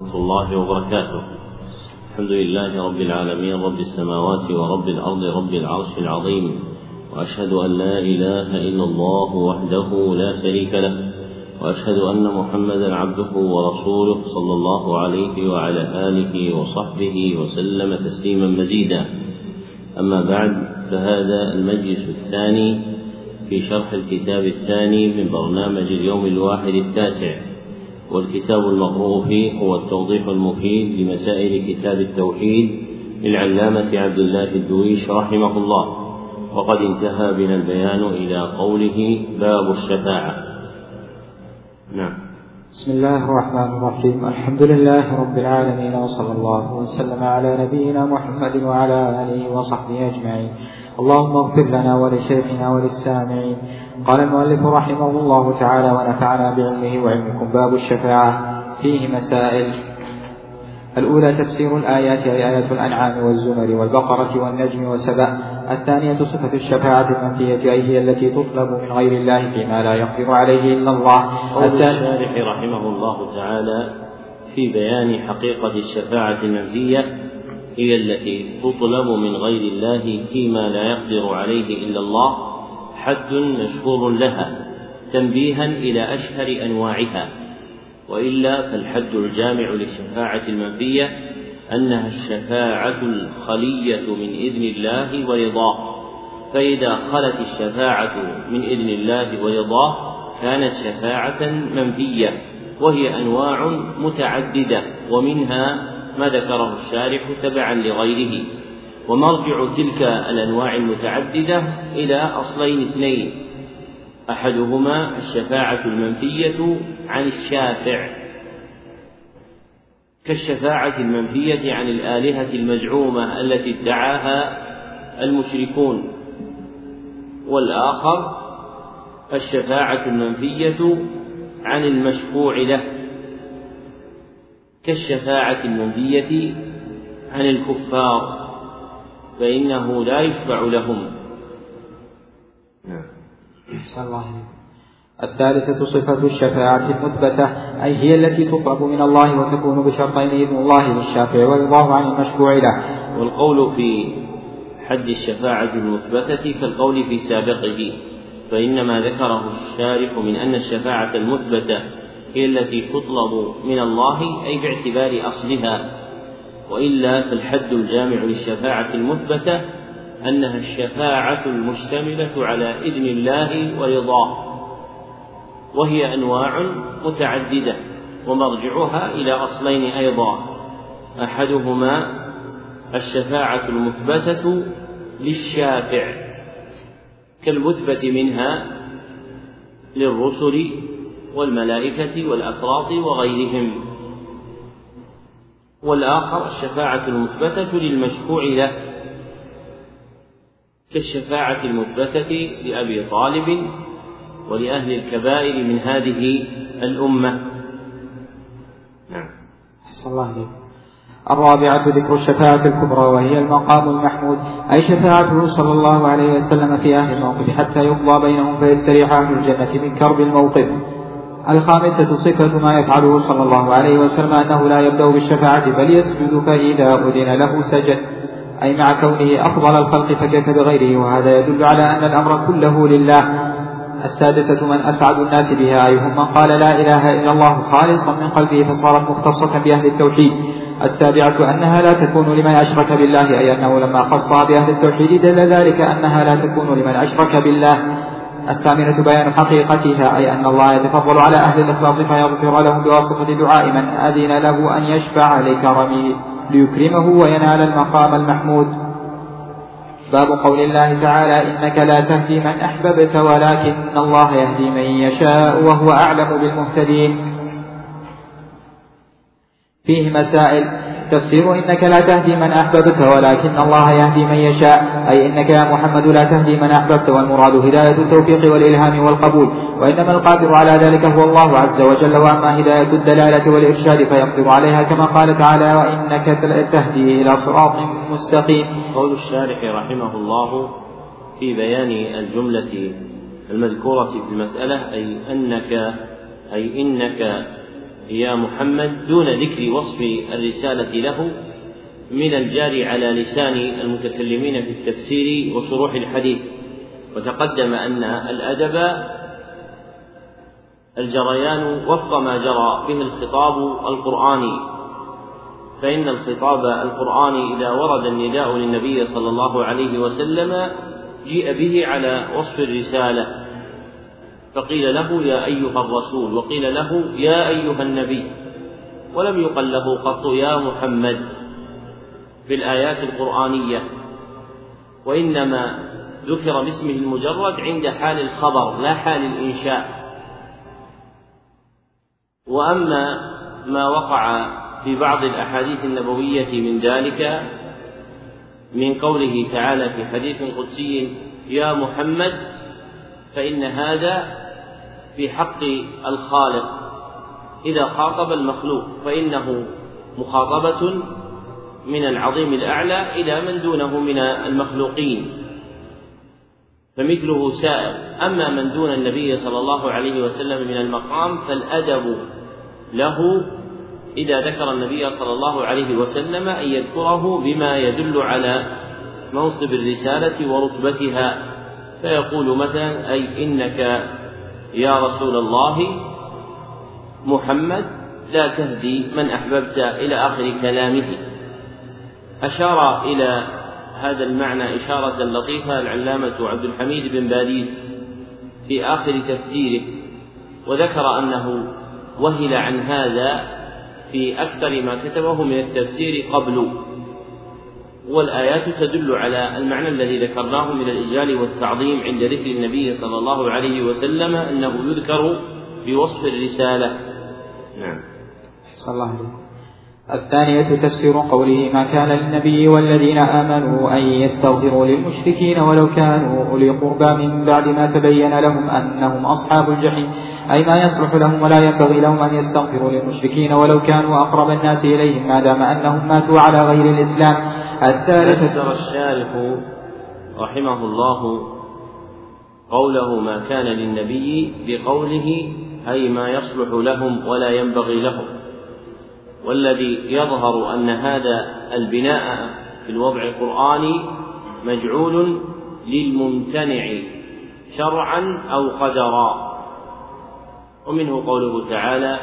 ورحمة الله وبركاته. الحمد لله رب العالمين رب السماوات ورب الأرض رب العرش العظيم. وأشهد أن لا إله إلا الله وحده لا شريك له. وأشهد أن محمدا عبده ورسوله صلى الله عليه وعلى آله وصحبه وسلم تسليما مزيدا. أما بعد فهذا المجلس الثاني في شرح الكتاب الثاني من برنامج اليوم الواحد التاسع. والكتاب المقروء فيه هو التوضيح المفيد لمسائل كتاب التوحيد للعلامة عبد الله الدويش رحمه الله. وقد انتهى بنا البيان إلى قوله باب الشفاعة. نعم. بسم الله الرحمن الرحيم. الحمد لله رب العالمين وصلى الله وسلم على نبينا محمد وعلى آله وصحبه أجمعين. اللهم اغفر لنا ولشيخنا وللسامعين. قال المؤلف رحمه الله تعالى ونفعنا بعلمه وعلمكم. باب الشفاعة فيه مسائل. الأولى تفسير الآيات أي آية الأنعام والزمر والبقرة والنجم وسبأ الثانية صفة الشفاعة المنفية أي هي التي تطلب من غير الله فيما لا يقدر عليه إلا الله. قول الشارح رحمه الله تعالى في بيان حقيقة الشفاعة المنفية هي التي تطلب من غير الله فيما لا يقدر عليه إلا الله. حد مشهور لها تنبيها إلى أشهر أنواعها. وإلا فالحد الجامع للشفاعة المنفية أنها الشفاعة الخلية من إذن الله ورضاه. فإذا خلت الشفاعة من إذن الله ورضاه كانت شفاعة منفية وهي أنواع متعددة ومنها ما ذكره الشارح تبعا لغيره. ومرجع تلك الأنواع المتعددة إلى أصلين اثنين. أحدهما الشفاعة المنفية عن الشافع. كالشفاعة المنفية عن الآلهة المزعومة التي ادعاها المشركون. والآخر الشفاعة المنفية عن المشفوع له. كالشفاعة المنفية عن الكفار. فإنه لا يشفع لهم. نعم. الله الثالثة صفة الشفاعة المثبتة أي هي التي تطلب من الله وتكون بشرطين إذن الله للشافع ورضاه عن المشفوع له. والقول في حد الشفاعة المثبتة كالقول في سابقه فإنما ذكره الشارح من أن الشفاعة المثبتة هي التي تطلب من الله أي باعتبار أصلها. وإلا فالحد الجامع للشفاعة المثبتة أنها الشفاعة المشتملة على إذن الله ورضاه وهي أنواع متعددة ومرجعها إلى أصلين أيضا. أحدهما الشفاعة المثبتة للشافع كالمثبت منها للرسل والملائكة والأفراط وغيرهم. والآخر الشفاعة المثبتة للمشفوع له. كالشفاعة المثبتة لأبي طالب ولأهل الكبائر من هذه الأمة. نعم. أحسن الله عليك الرابعة ذكر الشفاعة الكبرى وهي المقام المحمود. أي شفاعته صلى الله عليه وسلم في أهل الموقف حتى يقضى بينهم فيستريح أهل الجنة من كرب الموقف. الخامسة صفة ما يفعله صلى الله عليه وسلم أنه لا يبدأ بالشفاعة بل يسجد فإذا أذن له سجد. أي مع كونه أفضل الخلق فكيف بغيره؟ وهذا يدل على أن الأمر كله لله. السادسة من أسعد الناس بها. أي هم من قال لا إله إلا الله خالصا من قلبه فصارت مختصة بأهل التوحيد. السابعة أنها لا تكون لمن أشرك بالله أي أنه لما خصها بأهل التوحيد دل ذلك أنها لا تكون لمن أشرك بالله. الثامنة بيان حقيقتها أي أن الله يتفضل على أهل الإخلاص فيغفر لهم بواسطة دعاء من أذن له أن يشفع لكرمه ليكرمه وينال المقام المحمود. باب قول الله تعالى إنك لا تهدي من أحببت ولكن الله يهدي من يشاء وهو أعلم بالمهتدين. فيه مسائل تفسير إنك لا تهدي من أحببت ولكن الله يهدي من يشاء أي إنك يا محمد لا تهدي من أحببت والمراد هداية التوفيق والإلهام والقبول وإنما القادر على ذلك هو الله عز وجل وأما هداية الدلالة والإرشاد فيقدر عليها كما قال تعالى وإنك تهدي إلى صراط مستقيم قول الشارح رحمه الله في بيان الجملة المذكورة في المسألة أي أنك أي إنك يا محمد دون ذكر وصف الرسالة له من الجاري على لسان المتكلمين في التفسير وشروح الحديث. وتقدم أن الأدب الجريان وفق ما جرى به الخطاب القرآني. فإن الخطاب القرآني إذا ورد النداء للنبي صلى الله عليه وسلم جيء به على وصف الرسالة. فقيل له يا أيها الرسول وقيل له يا أيها النبي. ولم يقل له قط يا محمد. في الآيات القرآنية وإنما ذكر باسمه المجرد عند حال الخبر لا حال الإنشاء. وأما ما وقع في بعض الأحاديث النبوية من ذلك من قوله تعالى في حديث قدسي يا محمد فإن هذا في حق الخالق. إذا خاطب المخلوق فإنه مخاطبة من العظيم الأعلى إلى من دونه من المخلوقين. فمثله سائر أما من دون النبي صلى الله عليه وسلم من المقام فالأدب له إذا ذكر النبي صلى الله عليه وسلم أن يذكره بما يدل على منصب الرسالة ورتبتها. فيقول مثلا أي إنك يا رسول الله محمد لا تهدي من أحببت إلى آخر كلامه. أشار إلى هذا المعنى إشارة لطيفة العلامة عبد الحميد بن باريس في آخر تفسيره وذكر أنه وهل عن هذا في أكثر ما كتبه من التفسير قبل. والآيات تدل على المعنى الذي ذكرناه من الإجلال والتعظيم عند ذكر النبي صلى الله عليه وسلم أنه يذكر بوصف الرسالة. نعم. صلى الله عليه الثانية تفسير قوله ما كان للنبي والذين آمنوا أن يستغفروا للمشركين ولو كانوا أولي قربى من بعد ما تبين لهم أنهم أصحاب الجحيم أي ما يصلح لهم ولا ينبغي لهم أن يستغفروا للمشركين ولو كانوا أقرب الناس إليهم ما دام أنهم ماتوا على غير الإسلام. الثالثة. فسر الشارح رحمه الله قوله ما كان للنبي بقوله أي ما يصلح لهم ولا ينبغي لهم. والذي يظهر أن هذا البناء في الوضع القرآني مجعول للممتنع شرعا أو قدرا. ومنه قوله تعالى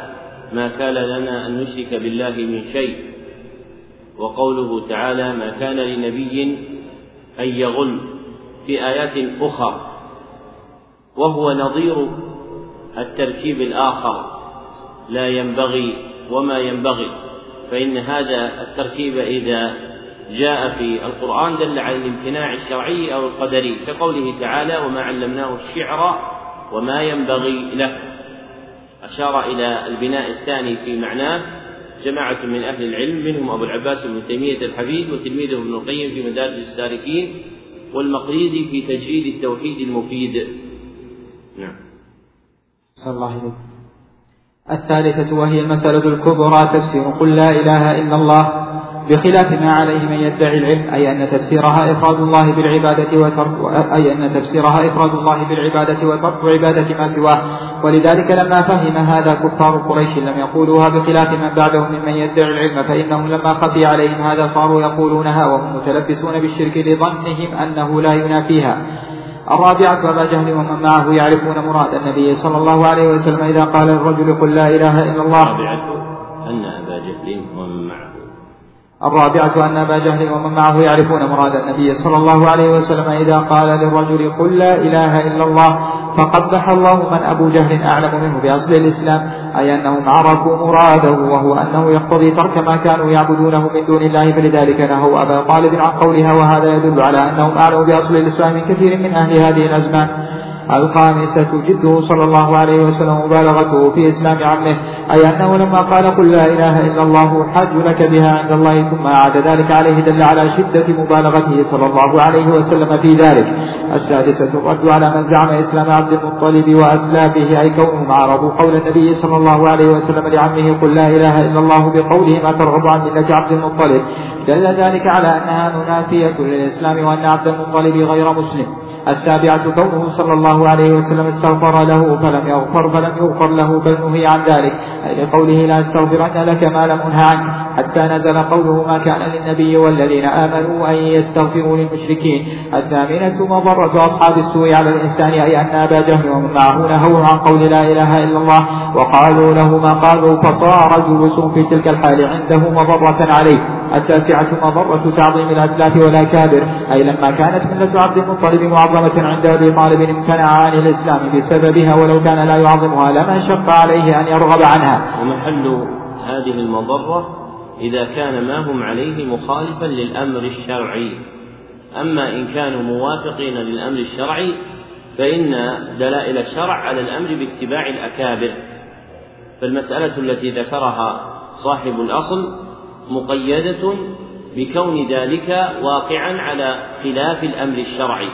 ما كان لنا أن نشرك بالله من شيء وقوله تعالى ما كان لنبي أن يغل في آيات أخرى وهو نظير التركيب الآخر لا ينبغي وما ينبغي فإن هذا التركيب إذا جاء في القرآن دل على الامتناع الشرعي أو القدري كقوله تعالى وما علمناه الشعر وما ينبغي له. أشار إلى البناء الثاني في معناه جماعة من أهل العلم منهم أبو العباس بن تيمية الحفيد وتلميذه ابن القيم في مدارج السالكين والمقريزي في تجريد التوحيد المفيد. نعم. صلى الله عليه الثالثة وهي المسألة الكبرى تفسير قل لا إله إلا الله. بخلاف ما عليه من يدعي العلم أي أن تفسيرها إفراد الله بالعبادة وترك أي أن تفسيرها إفراد الله بالعبادة وترك عبادة ما سواه. ولذلك لما فهم هذا كفار قريش لم يقولوها بخلاف من بعدهم ممن يدعي العلم فإنهم لما خفي عليهم هذا صاروا يقولونها وهم متلبسون بالشرك لظنهم أنه لا ينافيها. الرابعة أبا جهل ومن معه يعرفون مراد النبي صلى الله عليه وسلم إذا قال الرجل قل لا إله إلا الله. أن أبا جهل ومن معه الرابعة أن أبا جهل ومن معه يعرفون مراد النبي صلى الله عليه وسلم إذا قال للرجل قل لا إله إلا الله فقبح الله من أبو جهل أعلم منه بأصل الإسلام أي أنهم عرفوا مراده وهو أنه يقتضي ترك ما كانوا يعبدونه من دون الله فلذلك نهوا أبا طالب عن قولها وهذا يدل على أنهم أعلموا بأصل الإسلام من كثير من أهل هذه الأزمان. الخامسة جده صلى الله عليه وسلم مبالغته في إسلام عمه أي أنه لما قال قل لا إله إلا الله حج لك بها عند الله ثم أعاد ذلك عليه دل على شدة مبالغته صلى الله عليه وسلم في ذلك. السادسة الرد على من زعم إسلام عبد المطلب وأسلافه أي كونهم عرضوا قول النبي صلى الله عليه وسلم لعمه قل لا إله إلا الله بقوله ما ترغب عن ملة عبد المطلب. دل ذلك على أنها منافية للإسلام وأن عبد المطلب غير مسلم. السابعة كونه صلى الله عليه وسلم استغفر له فلم يغفر فلم يغفر له بل نهي عن ذلك. أي لقوله لا استغفرن لك ما لم أنه عنك. حتى نزل قوله ما كان للنبي والذين آمنوا أن يستغفروا للمشركين. الثامنة مضرة أصحاب السوء على الإنسان أي أن أبا جهل ومن معه نهوا عن قول لا إله إلا الله وقالوا له ما قالوا فصار جلوسهم في تلك الحال عنده مضرة عليه. التاسعة مضرة تعظيم الأسلاف والأكابر أي لما كانت ملة عبد المطلب معظمة عند أبي طالب امتنع عن الإسلام بسببها ولو كان لا يعظمها لما شق عليه أن يرغب عنها. ومحل هذه المضرة إذا كان ما هم عليه مخالفا للأمر الشرعي. أما إن كانوا موافقين للأمر الشرعي فإن دلائل الشرع على الأمر باتباع الأكابر. فالمسألة التي ذكرها صاحب الأصل مقيدة بكون ذلك واقعا على خلاف الأمر الشرعي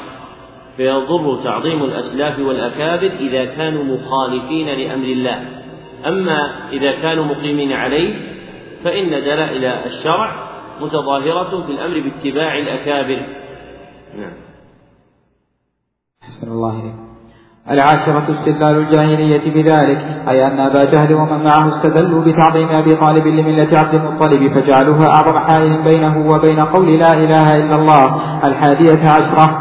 فيضر تعظيم الأسلاف والأكابر إذا كانوا مخالفين لأمر الله. أما إذا كانوا مقيمين عليه فإن دلائل الشرع متظاهرة في الأمر باتباع الأكابر. نعم. أحسن الله إليك العاشرة استدلال الجاهلية بذلك أي أن أبا جهل ومن معه استدلوا بتعظيم أبي طالب لملة عبد المطلب فجعلوها أعظم حائل بينه وبين قول لا إله إلا الله الحادية عشرة.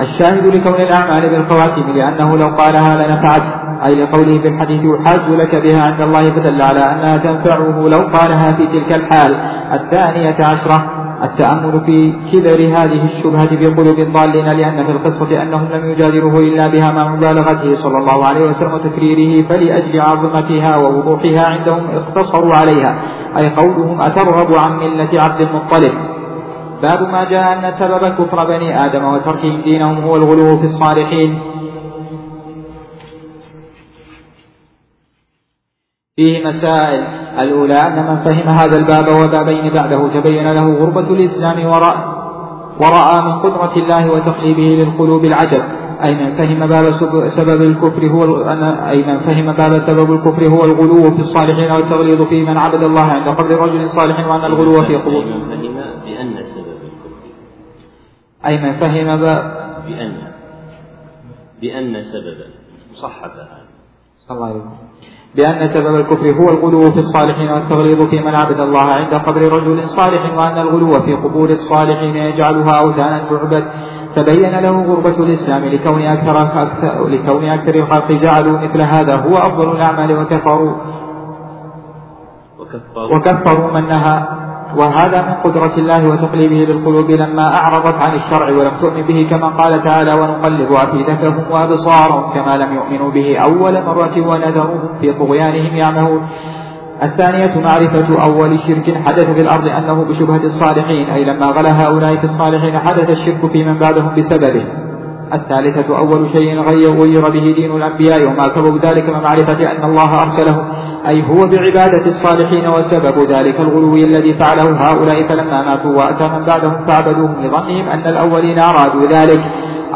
الشاهد لكون الأعمال بالخواتيم لأنه لو قالها لنفعته أي لقوله في الحديث يحاج لك بها عند الله فدل على أنها تنفعه لو قالها في تلك الحال. الثانية عشرة. التأمل في كبر هذه الشبهة في قلوب الضالين لأن في القصة أنهم لم يجادلوه إلا بها مع مبالغته صلى الله عليه وسلم وتكريره فلأجل عظمتها ووضوحها عندهم اقتصروا عليها. أي قولهم أترغب عن ملة عبد المطلب. باب ما جاء أن سبب كفر بني آدم وتركهم دينهم هو الغلو في الصالحين. فيه مسائل. الأولى أن من فهم هذا الباب وبابين بعده. تبين له غربة الإسلام وراء ورأى من قدرة الله وتقليبه للقلوب العجب. أي من فهم باب سبب الكفر هو أي من فهم باب سبب الكفر هو الغلو في الصالحين والتغليظ في من عبد الله عند قبر رجل صالح وأن الغلو في قبور من فهم بأن سبب الكفر؟ أي من فهم باب بأن بأن سبب صحف هذا الله عليه بأن سبب الكفر هو الغلو في الصالحين والتغليظ في من عبد الله عند قبر رجل صالح وأن الغلو في قبور الصالحين يجعلها أوثانا تعبد تبين له غربة الإسلام لكون أكثر, أكثر لكون أكثر الخلق جعلوا مثل هذا هو أفضل الأعمال وكفروا وكفروا. من نهى وهذا من قدرة الله وتقليبه للقلوب لما أعرضت عن الشرع ولم تؤمن به كما قال تعالى ونقلب أفئدتهم وأبصارهم كما لم يؤمنوا به أول مرة ونذرهم في طغيانهم يعمهون. الثانية معرفة أول شرك حدث في الأرض أنه بشبهة الصالحين أي لما غلا هؤلاء في الصالحين حدث الشرك في من بعدهم بسببه. الثالثة أول شيء غير به دين الأنبياء وما سبب ذلك من معرفة أن الله أرسله. أي هو بعبادة الصالحين وسبب ذلك الغلو الذي فعله هؤلاء فلما ماتوا وأتى من بعدهم فعبدوهم لظنهم أن الأولين أرادوا ذلك.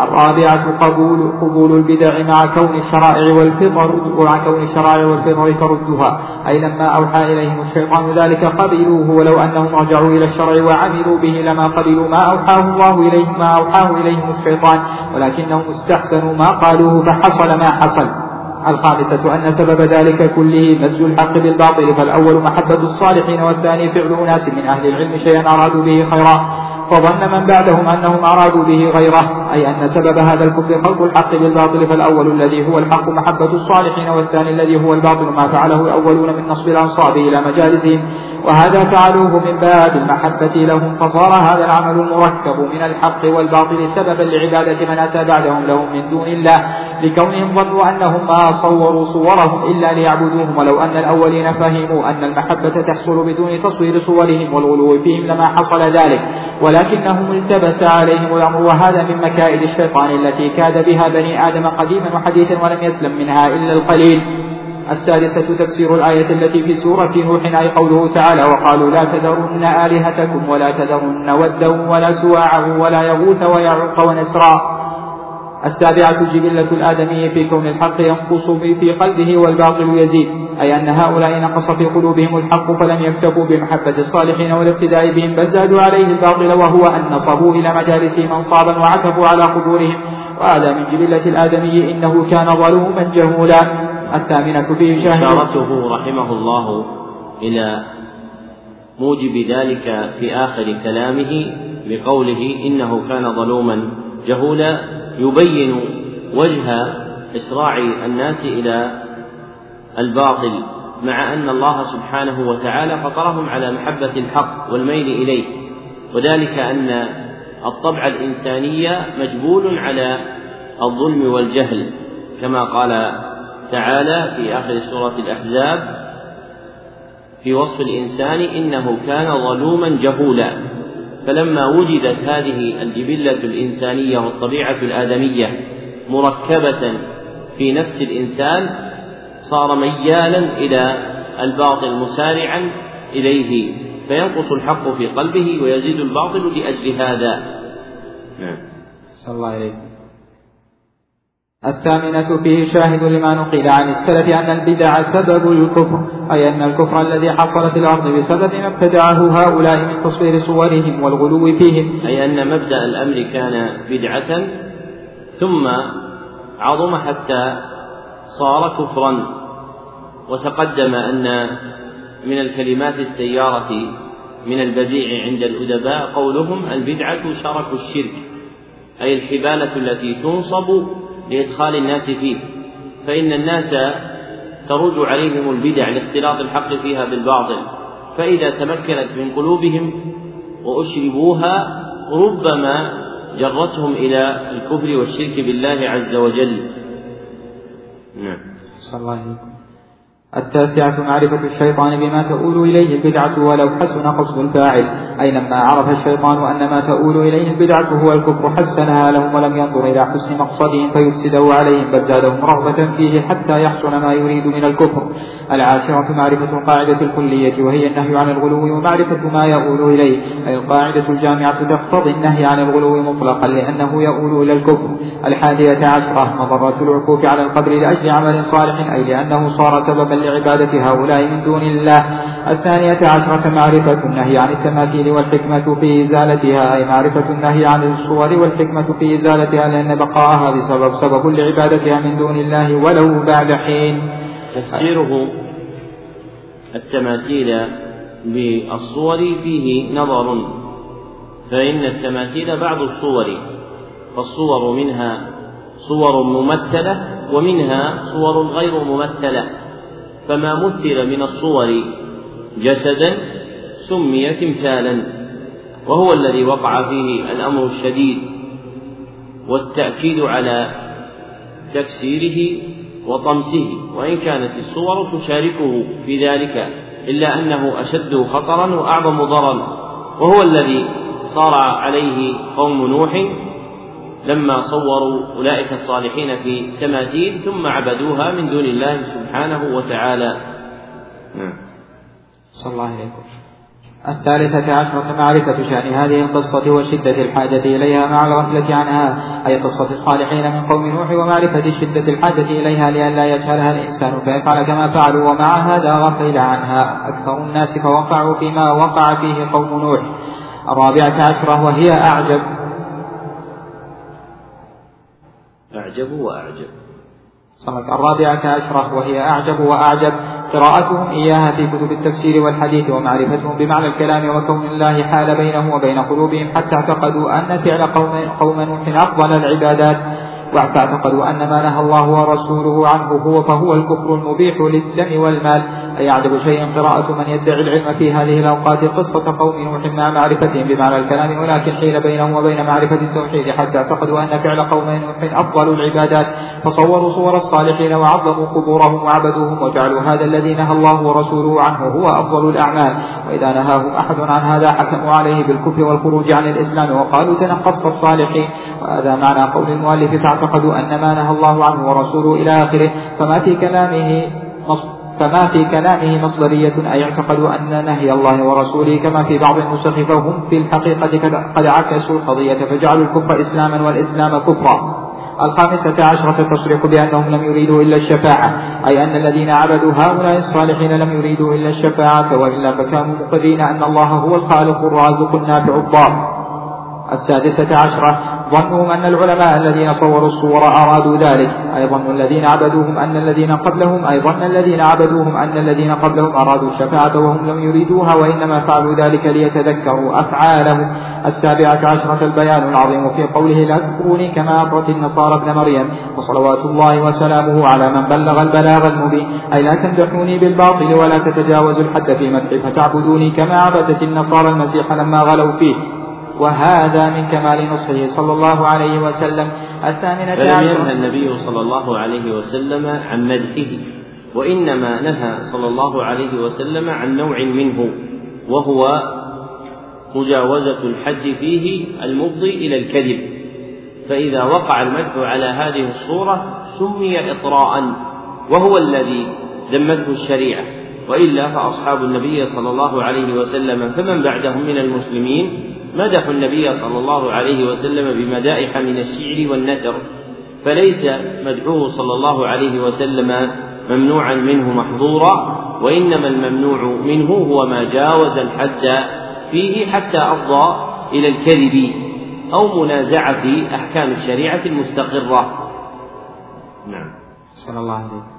الرابعة قبول قبول البدع مع كون الشرائع والفطر ومع كون الشرائع والفطر تردها أي لما أوحى إليهم الشيطان ذلك قبلوه ولو أنهم رجعوا إلى الشرع وعملوا به لما قبلوا ما أوحاه الله إليهم ما أوحاه إليهم الشيطان. ولكنهم استحسنوا ما قالوه فحصل ما حصل. الخامسة أن سبب ذلك كله مزج الحق بالباطل فالأول محبة الصالحين والثاني فعل أناس من أهل العلم شيئا أرادوا به خيرا. فظن من بعدهم أنهم أرادوا به غيره أي أن سبب هذا الكفر خلق الحق بالباطل فالأول الذي هو الحق محبة الصالحين والثاني الذي هو الباطل ما فعله الأولون من نصب الأنصاب إلى مجالسهم. وهذا فعلوه من باب المحبة لهم فصار هذا العمل المركب من الحق والباطل سببا لعبادة من أتى بعدهم لهم من دون الله. لكونهم ظنوا أنهم ما صوروا صورهم إلا ليعبدوهم ولو أن الأولين فهموا أن المحبة تحصل بدون تصوير صورهم والغلو فيهم لما حصل ذلك. ولكنهم التبس عليهم الأمر وهذا من مكائد الشيطان التي كاد بها بني آدم قديما وحديثا ولم يسلم منها إلا القليل. السادسة تفسير الآية التي في سورة نوح أي قوله تعالى وقالوا لا تذرن آلهتكم ولا تذرن ودا ولا سواعا ولا يغوث ويعوق ونسرا. السابعة جبلة الآدمي في كون الحق ينقص في قلبه والباطل يزيد. أي أن هؤلاء نقص في قلوبهم الحق فلم يكتفوا بمحبة الصالحين والابتداء بهم بل زادوا عليه الباطل وهو أن نصبوا إلى مجالسهم أنصابا وعكفوا على قبورهم وهذا من جبلة الآدمي إنه كان ظلوما جهولا. الثامنة فيه إشارته رحمه الله إلى موجب ذلك في آخر كلامه بقوله إنه كان ظلوما جهولا يبين وجه إسراع الناس إلى الباطل مع أن الله سبحانه وتعالى فطرهم على محبة الحق والميل إليه. وذلك أن الطبع الإنساني مجبول على الظلم والجهل كما قال تعالى في آخر سورة الأحزاب في وصف الإنسان إنه كان ظلوما جهولا. فلما وجدت هذه الجبلة الإنسانية والطبيعة الآدمية مركبة في نفس الإنسان صار ميالا إلى الباطل مسارعا إليه فينقص الحق في قلبه ويزيد الباطل لأجل هذا. نعم. صلى الله عليه الثامنة فيه شاهد لما نقل عن السلف أن البدع سبب الكفر أي أن الكفر الذي حصل في الأرض بسبب ما ابتدعه هؤلاء من تصوير صورهم والغلو فيهم. أي أن مبدأ الأمر كان بدعة ثم عظم حتى صار كفرا. وتقدم أن من الكلمات السيارة من البديع عند الأدباء قولهم البدعة شرك الشرك أي الحبالة التي تنصب لإدخال الناس فيه فإن الناس ترد عليهم البدع لاختلاط الحق فيها بالباطل فإذا تمكنت من قلوبهم وأشربوها ربما جرتهم إلى الكفر والشرك بالله عز وجل. نعم. صلى الله عليه وسلم. التاسعة معرفة الشيطان بما تؤول إليه البدعة ولو حسن قصد الفاعل. أي لما عرف الشيطان أن ما تؤول إليه البدعة هو الكفر حسنها لهم ولم ينظر إلى حسن مقصدهم فيفسده عليهم بل زادهم رغبة فيه حتى يحصل ما يريد من الكفر. العاشرة معرفة القاعدة الكلية وهي النهي عن الغلو ومعرفة ما يؤول إليه. أي القاعدة الجامعة تقتضي النهي عن الغلو مطلقا لأنه يؤول إلى الكفر. الحادية عشرة مضرة العكوف على القبر لأجل عمل صالح أي لأنه صار سببا لعبادة هؤلاء من دون الله. الثانية عشرة معرفة النهي عن التماثيل والحكمة في إزالتها أي معرفة النهي عن الصور والحكمة في إزالتها لأن بقاءها بسبب سبب لعبادتها من دون الله ولو بعد حين. تفسيره التماثيل بالصور فيه نظر فإن التماثيل بعض الصور فالصور منها صور ممثلة ومنها صور غير ممثلة. فما مثل من الصور جسدا سمي تمثالا وهو الذي وقع فيه الأمر الشديد والتأكيد على تكسيره وطمسه وإن كانت الصور تشاركه في ذلك إلا أنه أشد خطرا وأعظم ضررا وهو الذي صار عليه قوم نوح لما صوروا أولئك الصالحين في تماثيل ثم عبدوها من دون الله سبحانه وتعالى. نعم. صلى الله عليه وسلم. الثالثة عشرة معرفة شأن هذه القصة وشدة الحاجة إليها مع الغفلة عنها أي قصة الصالحين من قوم نوح ومعرفة شدة الحاجة إليها لئلا يجهلها الإنسان فيفعل كما فعلوا ومع هذا غفل عنها أكثر الناس فوقعوا فيما وقع فيه قوم نوح. الرابعة عشرة وهي أعجب أعجب وأعجب. صمت الرابعة عشرة وهي أعجب وأعجب. قراءتهم إياها في كتب التفسير والحديث ومعرفتهم بمعنى الكلام وكون الله حال بينه وبين قلوبهم حتى اعتقدوا أن فعل قوم, قوم نوح أفضل العبادات. واعتقدوا أن ما نهى الله ورسوله عنه هو فهو الكفر المبيح للدم والمال. أي أعجب شيء قراءة من يدعي العلم في هذه الأوقات قصة قوم نوح مع معرفتهم بمعنى الكلام ولكن حيل بينهم وبين معرفة التوحيد حتى اعتقدوا أن فعل قوم نوح أفضل العبادات. فصوروا صور الصالحين وعظموا قبورهم وعبدوهم وجعلوا هذا الذي نهى الله ورسوله عنه هو أفضل الأعمال. وإذا نهاهم أحد عن هذا حكموا عليه بالكفر والخروج عن الإسلام وقالوا تنقصت الصالحين. وهذا معنى قول المؤلف فاعتقدوا أن ما نهى الله عنه ورسوله إلى آخره. فما في كلامه فما في كلامه مصدرية أي اعتقدوا أن نهي الله ورسوله كما في بعض النسخ فهم في الحقيقة قد عكسوا القضية فجعلوا الكفر إسلاما والإسلام كفرا. الخامسة عشرة التصريح بأنهم لم يريدوا إلا الشفاعة أي أن الذين عبدوا هؤلاء الصالحين لم يريدوا إلا الشفاعة وإلا فكانوا مقرين أن الله هو الخالق الرازق النافع الضار. السادسة عشرة ظنهم أن العلماء الذين صوروا الصور أرادوا ذلك أي ظن الذين عبدوهم أن الذين قبلهم أي ظن الذين عبدوهم أن الذين قبلهم أرادوا الشفاعة وهم لم يريدوها وإنما فعلوا ذلك ليتذكروا أفعالهم. السابعة عشرة البيان العظيم في قوله لا تذكروني كما أمرت النصارى ابن مريم وصلوات الله وسلامه على من بلغ البلاغ المبين. أي لا تمدحوني بالباطل ولا تتجاوزوا الحد في مدحي فتعبدوني كما عبدت النصارى المسيح لما غلوا فيه وهذا من كمال نصحه صلى الله عليه وسلم. الثامنة فلم ينهى النبي صلى الله عليه وسلم عن مدحه وإنما نهى صلى الله عليه وسلم عن نوع منه وهو مجاوزة الحد فيه المفضي إلى الكذب. فإذا وقع المدح على هذه الصورة سمي إطراء وهو الذي ذمته الشريعة. وإلا فأصحاب النبي صلى الله عليه وسلم فمن بعدهم من المسلمين مدحوا النبي صلى الله عليه وسلم بمدائح من الشعر والنثر فليس مدحوه صلى الله عليه وسلم ممنوعا منه محظورا وإنما الممنوع منه هو ما جاوز الحد فيه حتى أفضى إلى الكذب أو منازعة أحكام الشريعة المستقرة. نعم. صلى الله عليه وسلم.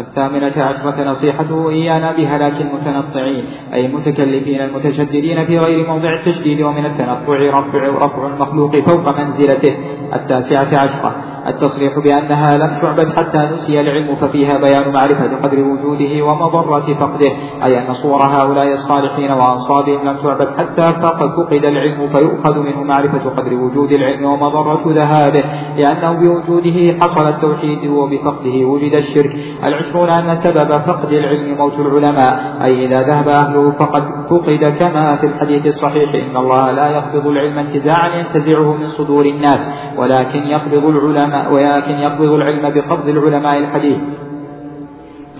الثامنة عشرة نصيحته إيانا بهلاك المتنطعين أي المتكلفين المتشددين في غير موضع التشديد ومن التنطع رفع رفع المخلوق فوق منزلته التاسعة عشرة. التصريح بأنها لم تعبد حتى نسي العلم ففيها بيان معرفة قدر وجوده ومضرة فقده أي أن صور هؤلاء الصالحين وأنصابهم لم تعبد حتى فقد فقد العلم فيؤخذ منه معرفة قدر وجود العلم ومضرة ذهابه لأنه بوجوده حصل التوحيد وبفقده وجد الشرك. العشرون أن سبب فقد العلم موت العلماء أي إذا ذهب أهله فقد فقد كما في الحديث الصحيح إن الله لا يقبض العلم انتزاعا ينتزعه من صدور الناس ولكن يقبض العلماء ولكن يقبض العلم بقبض العلماء الحديث.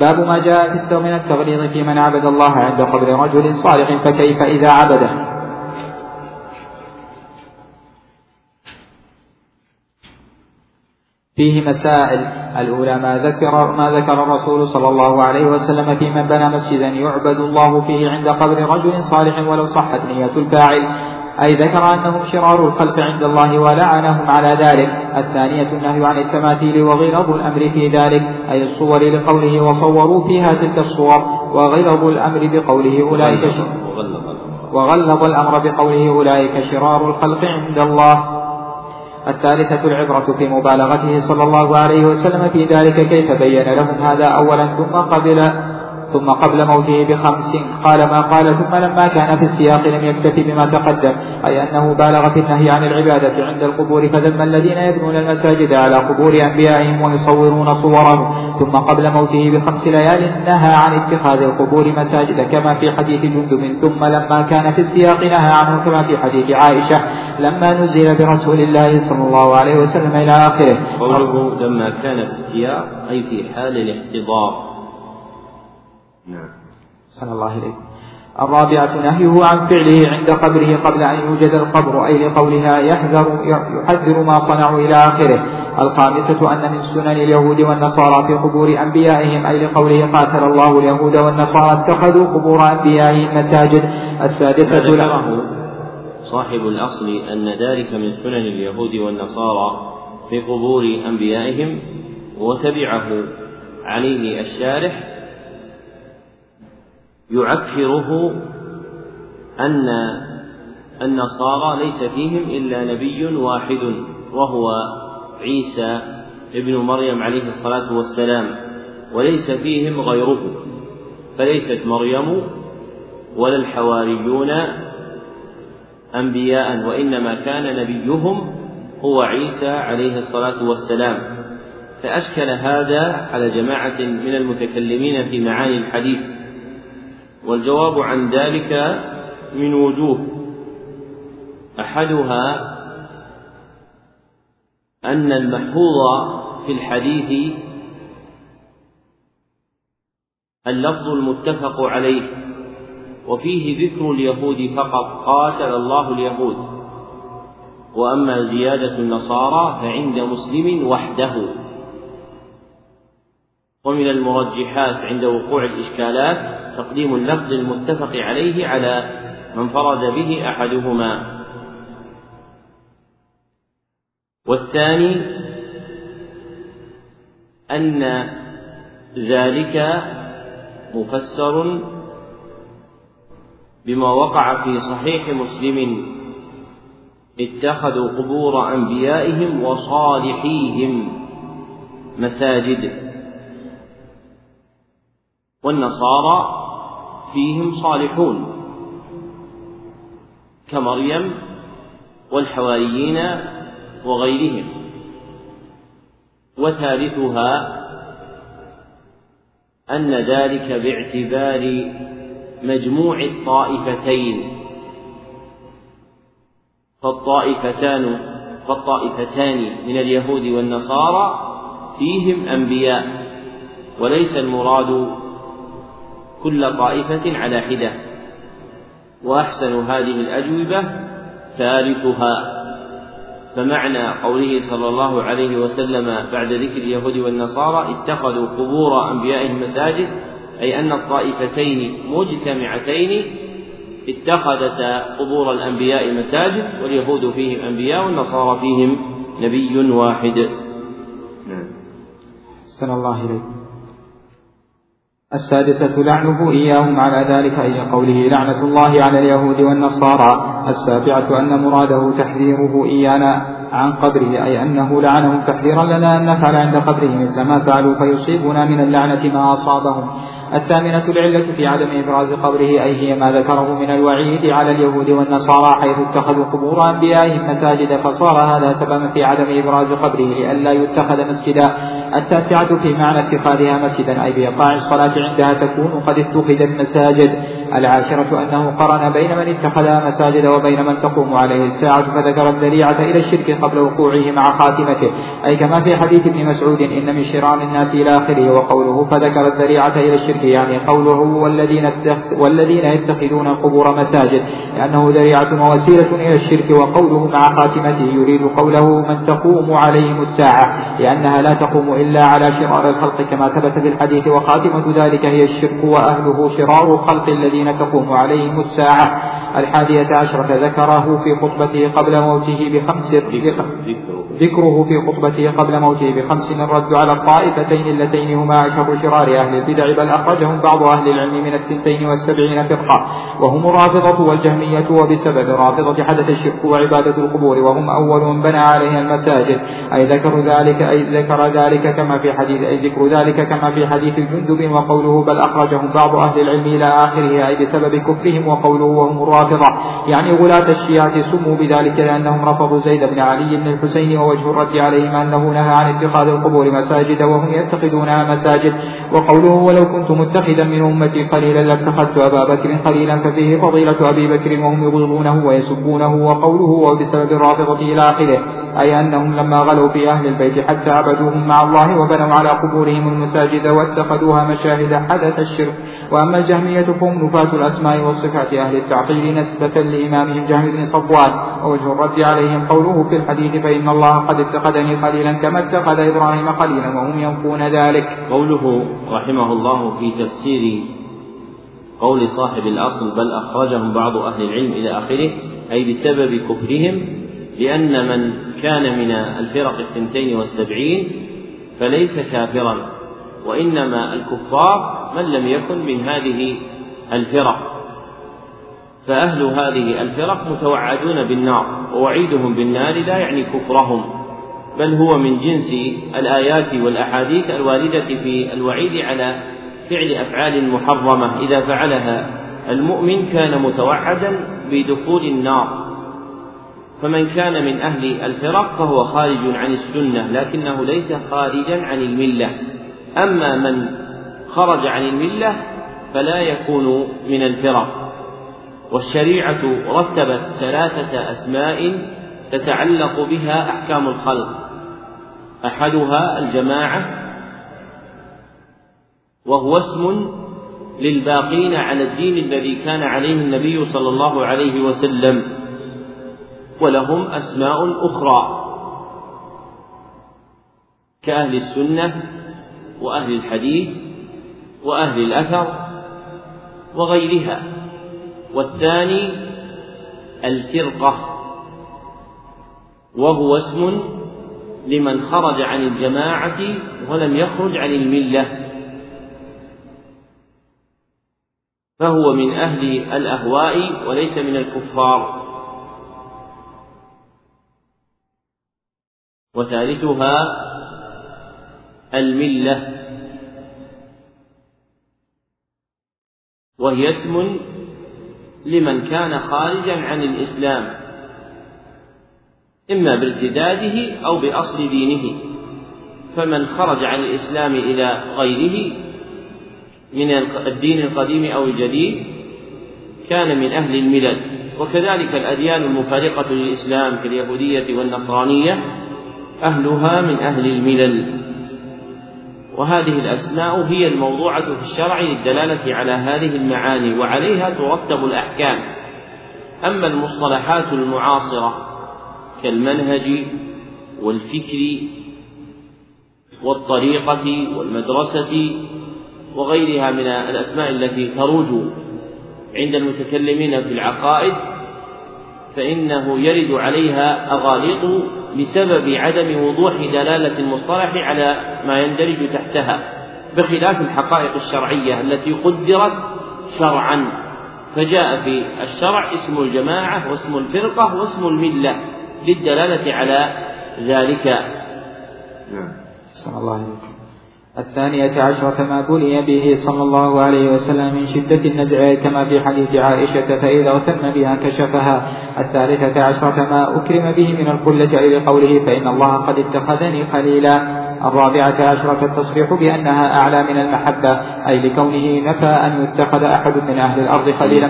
باب ما جاء في من التغليظ في من عبد الله عند قبر رجل صالح فكيف إذا عبده؟ فيه مسائل. الأولى ما ذكر ما ذكر الرسول صلى الله عليه وسلم في من بنى مسجدا يعبد الله فيه عند قبر رجل صالح ولو صحت نية الفاعل. أي ذكر أنهم شرار الخلق عند الله ولعنهم على ذلك. الثانية النهي عن التماثيل وغلظ الأمر في ذلك أي الصور لقوله وصوروا فيها تلك الصور وغلظ الأمر بقوله أولئك وغلظ الأمر بقوله أولئك شرار الخلق عند الله. الثالثة العبرة في مبالغته صلى الله عليه وسلم في ذلك كيف بين لهم هذا أولا ثم قبل ثم قبل موته بخمس قال ما قال ثم لما كان في السياق لم يكتف بما تقدم أي أنه بالغ في النهي عن العبادة عند القبور فذم الذين يبنون المساجد على قبور أنبيائهم ويصورون صورهم. ثم قبل موته بخمس ليال نهى عن اتخاذ القبور مساجد كما في حديث جندب. ثم لما كان في السياق نهى عنه كما في حديث عائشة لما نزل برسول الله صلى الله عليه وسلم إلى آخره. قوله لما كان في السياق أي في حال الاحتضار. نعم. صلى الله عليه الرابعة نهيه عن فعله عند قبره قبل أن يوجد القبر أي لقولها يحذر يحذر ما صنعوا إلى آخره. الخامسة أن من سنن اليهود والنصارى في قبور أنبيائهم أي لقوله قاتل الله اليهود والنصارى اتخذوا قبور أنبيائهم مساجد. السادسة له صاحب الأصل أن ذلك من سنن اليهود والنصارى في قبور أنبيائهم وتبعه عليه الشارح يعكره أن النصارى ليس فيهم إلا نبي واحد وهو عيسى ابن مريم عليه الصلاة والسلام وليس فيهم غيره. فليست مريم ولا الحواريون أنبياء وإنما كان نبيهم هو عيسى عليه الصلاة والسلام. فأشكل هذا على جماعة من المتكلمين في معاني الحديث. والجواب عن ذلك من وجوه. أحدها أن المحفوظ في الحديث اللفظ المتفق عليه وفيه ذكر اليهود فقط قاتل الله اليهود. وأما زيادة النصارى فعند مسلم وحده. ومن المرجحات عند وقوع الإشكالات تقديم اللفظ المتفق عليه على من فرد به أحدهما. والثاني أن ذلك مفسر بما وقع في صحيح مسلم. اتخذوا قبور أنبيائهم وصالحيهم مساجد. والنصارى فيهم صالحون كمريم والحواريين وغيرهم. وثالثها أن ذلك باعتبار مجموع الطائفتين. فالطائفتان فالطائفتان من اليهود والنصارى فيهم أنبياء وليس المراد كل طائفة على حدة. وأحسن هذه الأجوبة ثالثها. فمعنى قوله صلى الله عليه وسلم بعد ذكر اليهود والنصارى اتخذوا قبور أنبيائهم مساجد أي أن الطائفتين مجتمعتين اتخذتا قبور الأنبياء مساجد واليهود فيهم أنبياء والنصارى فيهم نبي واحد. نعم. الله إليك. السادسة لعنه إياهم على ذلك أي قوله لعنة الله على اليهود والنصارى. السابعة أن مراده تحذيره إيانا عن قبره أي أنه لعنهم تحذيرا لنا أن نفعل عند قبره مثل ما فعلوا فيصيبنا من اللعنة ما أصابهم. الثامنة العلة في عدم إبراز قبره أي هي ما ذكره من الوعيد على اليهود والنصارى حيث اتخذوا قبور أنبيائهم مساجد فصار هذا سببا في عدم إبراز قبره لئلا يتخذ مسجدا. التاسعة في معنى اتخاذها مسجدا أي بإيقاع الصلاة عندها تكون قد اتخذت مساجد العاشرة أنه قرن بين من اتخذها مساجد وبين من تقوم عليه. الساعة فذكر الذريعة إلى الشرك قبل وقوعه مع خاتمته. أي كما في حديث ابن مسعود إن من شرار الناس إلى آخره وقوله فذكر الذريعة إلى الشرك يعني قوله والذين والذين يتخذون القبور مساجد. لأنه ذريعة ووسيلة إلى الشرك وقوله مع خاتمته يريد قوله من تقوم عليهم الساعة لأنها لا تقوم إلا على شرار الخلق كما ثبت في الحديث وخاتمة ذلك هي الشرك وأهله شرار الخلق الذين تقوم عليهم الساعة. الحادية عشرة ذكره في خطبته قبل موته بخمس ذكره. في خطبته قبل موته بخمس الرد على الطائفتين اللتين هما أشر شرار أهل البدع بل أخرجهم بعض أهل العلم من الثنتين والسبعين فرقة. وهم الرافضة والجهمية وبسبب الرافضة حدث الشرك وعبادة القبور وهم أول من بنى عليها المساجد. أي ذكر ذلك أي ذكر ذلك كما في حديث أي ذكر ذلك كما في حديث جندب وقوله بل أخرجهم بعض أهل العلم إلى آخره أي بسبب كفرهم وقوله وهم الرافضة يعني غلاة الشيعة سموا بذلك لأنهم رفضوا زيد بن علي بن الحسين ووجه الرد عليهم أنه نهى عن اتخاذ القبور مساجد وهم يتخذونها مساجد. وقوله ولو كنت متخذا من أمتي قليلا لاتخذت أبا بكر خليلا ففيه فضيلة أبي بكر وهم يبغضونه ويسبونه وقوله وبسبب الرافضة إلى آخره. أي أنهم لما غلوا في أهل البيت حتى عبدوهم مع الله وبنوا على قبورهم المساجد واتخذوها مشاهد حدث الشرك. وأما الجهمية فهم نفاة الأسماء والصفات أهل التعطيل نسبة لإمامهم جهم بن صفوان. ووجه الرد عليهم قوله في الحديث فإن الله قد اتخذني خليلا كما اتخذ إبراهيم خليلا وهم ينفون ذلك. قوله رحمه الله في تفسير قول صاحب الأصل بل أخرجهم بعض أهل العلم إلى آخره أي بسبب كفرهم لأن من كان من الفرق الثنتين والسبعين فليس كافرا وإنما الكفار من لم يكن من هذه الفرق. فأهل هذه الفرق متوعدون بالنار ووعيدهم بالنار لا يعني كفرهم بل هو من جنس الآيات والأحاديث الواردة في الوعيد على فعل أفعال محرمة. إذا فعلها المؤمن كان متوعدا بدخول النار. فمن كان من أهل الفرق فهو خارج عن السنة لكنه ليس خارجا عن الملة. أما من خرج عن الملة فلا يكون من الفرق. والشريعة رتبت ثلاثة أسماء تتعلق بها أحكام الخلق. أحدها الجماعة وهو اسم للباقين على الدين الذي كان عليه النبي صلى الله عليه وسلم. ولهم أسماء أخرى. كأهل السنة وأهل الحديث وأهل الأثر وغيرها. والثاني الفرقة وهو اسم لمن خرج عن الجماعة ولم يخرج عن الملة. فهو من أهل الأهواء وليس من الكفار. وثالثها الملة. وهي اسم لمن كان خارجا عن الإسلام إما بارتداده أو بأصل دينه. فمن خرج عن الإسلام إلى غيره من الدين القديم أو الجديد كان من أهل الملل. وكذلك الأديان المفارقة للإسلام كاليهودية والنصرانية أهلها من أهل الملل. وهذه الأسماء هي الموضوعة في الشرع للدلالة على هذه المعاني وعليها ترتب الأحكام. أما المصطلحات المعاصرة كالمنهج والفكر والطريقة والمدرسة وغيرها من الأسماء التي تروج عند المتكلمين في العقائد فإنه يرد عليها أغاليط بسبب عدم وضوح دلالة المصطلح على ما يندرج تحتها بخلاف الحقائق الشرعية التي قدرت شرعا. فجاء في الشرع اسم الجماعة واسم الفرقة واسم الملة للدلالة على ذلك. نعم. الله عليكم الثانية عشرة ما بلي به صلى الله عليه وسلم من شدة النزع كما في حديث عائشة فإذا اغتم بها كشفها. الثالثة عشرة ما أكرم به من القلة أي لقوله فإن الله قد اتخذني خليلا. الرابعة عشرة التصريح بأنها أعلى من المحبة أي لكونه نفى أن يتخذ أحد من أهل الأرض خليلا.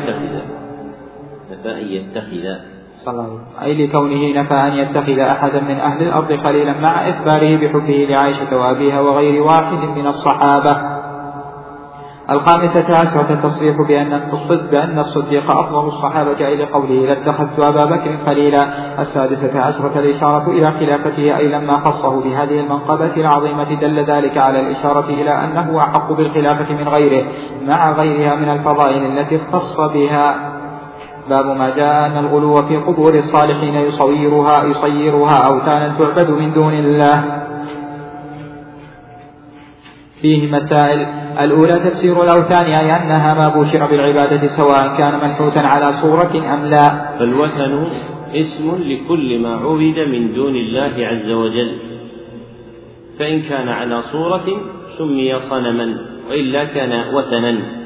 نفى أن يتخذ صلى أي لكونه نفى أن يتخذ أحدا من أهل الأرض خليلا مع إخباره بحبه لعائشة وأبيها وغير واحد من الصحابة. الخامسة عشرة التصريح بأن الصدق بأن الصديق أفضل الصحابة أي لقوله لاتخذت أبا بكر خليلا. السادسة عشرة الإشارة إلى خلافته أي لما خصه بهذه المنقبة العظيمة دل ذلك على الإشارة إلى أنه أحق بالخلافة من غيره مع غيرها من الفضائل التي اختص بها. باب ما جاء أن الغلو في قبور الصالحين يصيرها يصيرها أوثانا تعبد من دون الله. فيه مسائل. الأولى تفسير الأوثان أي أنها ما بوشر بالعبادة سواء كان منحوتا على صورة أم لا. فالوثن اسم لكل ما عبد من دون الله عز وجل. فإن كان على صورة سمي صنما وإلا كان وثنا.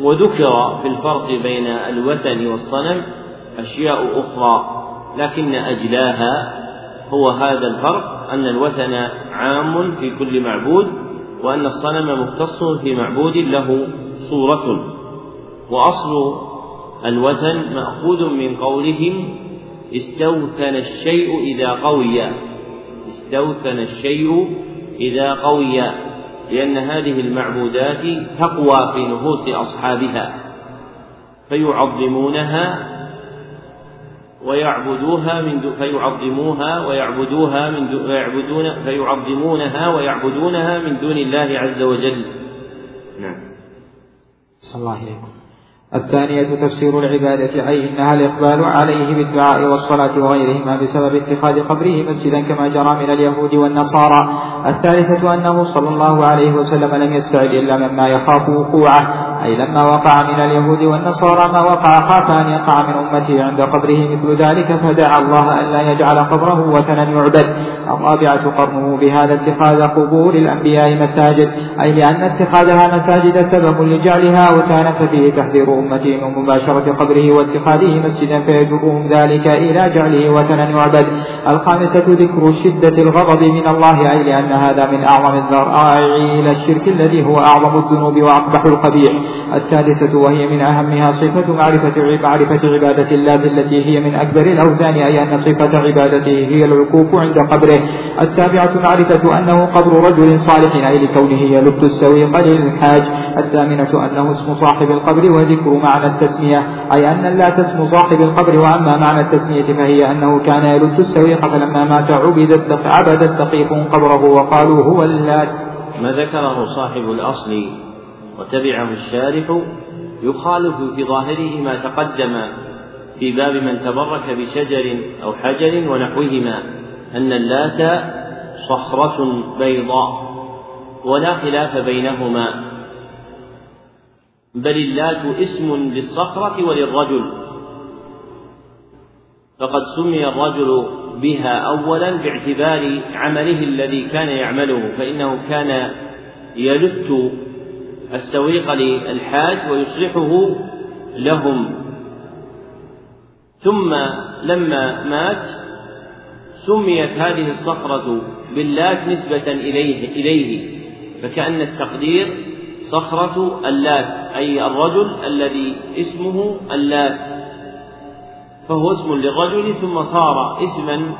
وذكر في الفرق بين الوثن والصنم أشياء أخرى لكن أجلاها هو هذا الفرق أن الوثن عام في كل معبود وأن الصنم مختص في معبود له صورة. وأصل الوثن مأخوذ من قولهم استوثن الشيء إذا قوي. استوثن الشيء إذا قوي. لأن هذه المعبودات تقوى في نفوس أصحابها فيعظمونها ويعبدوها من دو فيعظموها ويعبدوها من دو ويعبدون فيعظمونها ويعبدونها من دون الله عز وجل. نعم. أحسن الله إليكم. الثانية تفسير العبادة أي إنها الإقبال عليه بالدعاء والصلاة وغيرهما بسبب اتخاذ قبره مسجدا كما جرى من اليهود والنصارى. الثالثة أنه صلى الله عليه وسلم لم يستعد إلا مما يخاف وقوعه أي لما وقع من اليهود والنصارى ما وقع خاف أن يقع من أمته عند قبره مثل ذلك فدعا الله أن لا يجعل قبره وثنا يعبد. الرابعة قرنه بهذا اتخاذ قبور الأنبياء مساجد أي لأن اتخاذها مساجد سبب لجعلها أوثانا ففيه تحذير أمته من مباشرة قبره واتخاذه مسجدا فيجرهم ذلك إلى جعله وثنا يعبد الخامسة ذكر شدة الغضب من الله أي لأن هذا من أعظم الذرائع إلى الشرك الذي هو أعظم الذنوب وأقبح القبيح. السادسة وهي من أهمها صفة معرفة معرفة عبادة الله التي هي من أكبر الأوثان أي أن صفة عبادته هي العكوف عند قبره. السابعة معرفة أنه قبر رجل صالح أي لكونه يلب السويق للحاج الثامنة أنه اسم صاحب القبر وذكر ذكر معنى التسمية أي أن اللات اسم صاحب القبر وأما معنى التسمية فهي أنه كان يلد السويق فلما مات عبد عبد الدقيق قبره وقالوا هو اللات. ما ذكره صاحب الأصل وتبعه الشارح يخالف في ظاهره ما تقدم في باب من تبرك بشجر أو حجر ونحوهما أن اللات صخرة بيضاء ولا خلاف بينهما. بل اللات اسم للصخرة وللرجل. فقد سمي الرجل بها أولا باعتبار عمله الذي كان يعمله فإنه كان يلت السويق للحاج ويصلحه لهم. ثم لما مات سميت هذه الصخرة باللات نسبة إليه إليه فكأن التقدير صخرة اللات أي الرجل الذي اسمه اللات. فهو اسم للرجل ثم صار اسما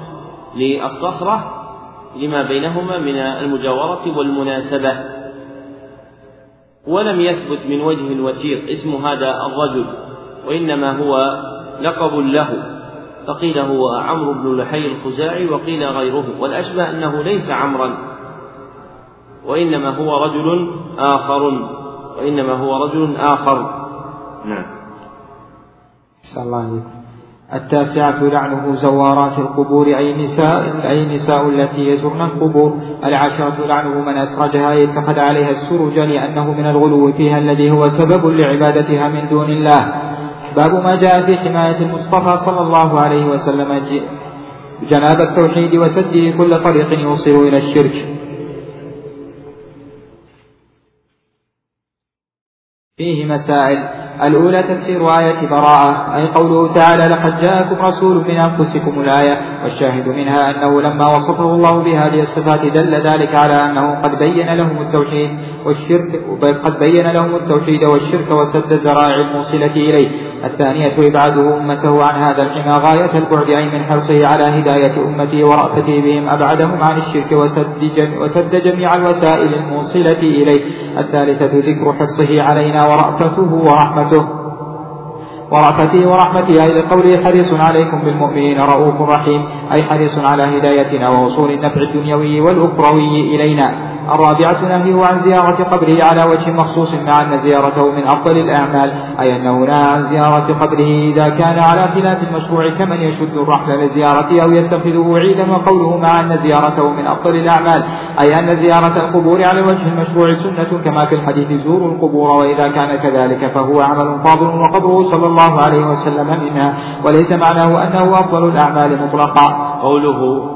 للصخرة لما بينهما من المجاورة والمناسبة. ولم يثبت من وجه وثيق اسم هذا الرجل وإنما هو لقب له. فقيل هو عمرو بن لحي الخزاعي وقيل غيره. والأشبه أنه ليس عمرا. وإنما هو رجل آخر. وإنما هو رجل آخر. نعم. الله التاسعة لعنه زوارات القبور أي نساء أي نساء التي يزرن القبور. العاشرة لعنه من أسرجها اتخذ عليها السرج لأنه من الغلو فيها الذي هو سبب لعبادتها من دون الله. باب ما جاء في حماية المصطفى صلى الله عليه وسلم جناب التوحيد وسده كل طريق يوصل إلى الشرك. فيه مسائل. الأولى تفسير آية براءة أي قوله تعالى لقد جاءكم رسول من أنفسكم الآية والشاهد منها أنه لما وصفه الله بهذه الصفات دل ذلك على أنه قد بين لهم التوحيد والشرك قد بين لهم التوحيد والشرك وسد الذرائع الموصلة إليه. الثانية إبعاده أمته عن هذا الحمى غاية البعد أي من حرصه على هداية أمته ورأفته بهم أبعدهم عن الشرك وسد, وسد جميع الوسائل الموصلة إليه. الثالثة ذكر حرصه علينا ورأفته ورحمته. ورأفته ورحمته أي لقوله حريص عليكم بالمؤمنين رؤوف رحيم أي حريص على هدايتنا ووصول النفع الدنيوي والأخروي إلينا. الرابعة نهيه عن زيارة قبره على وجه مخصوص مع أن زيارته من أفضل الأعمال أي أنه نهى عن زيارة قبره إذا كان على خلاف المشروع كمن يشد الرحل للزيارة أو يتخذه عيدا وقوله مع أن زيارته من أفضل الأعمال أي أن زيارة القبور على وجه المشروع سنة كما في الحديث زوروا القبور وإذا كان كذلك فهو عمل فاضل وقبره صلى الله عليه وسلم منها وليس معناه أنه أفضل الأعمال مطلقا. قوله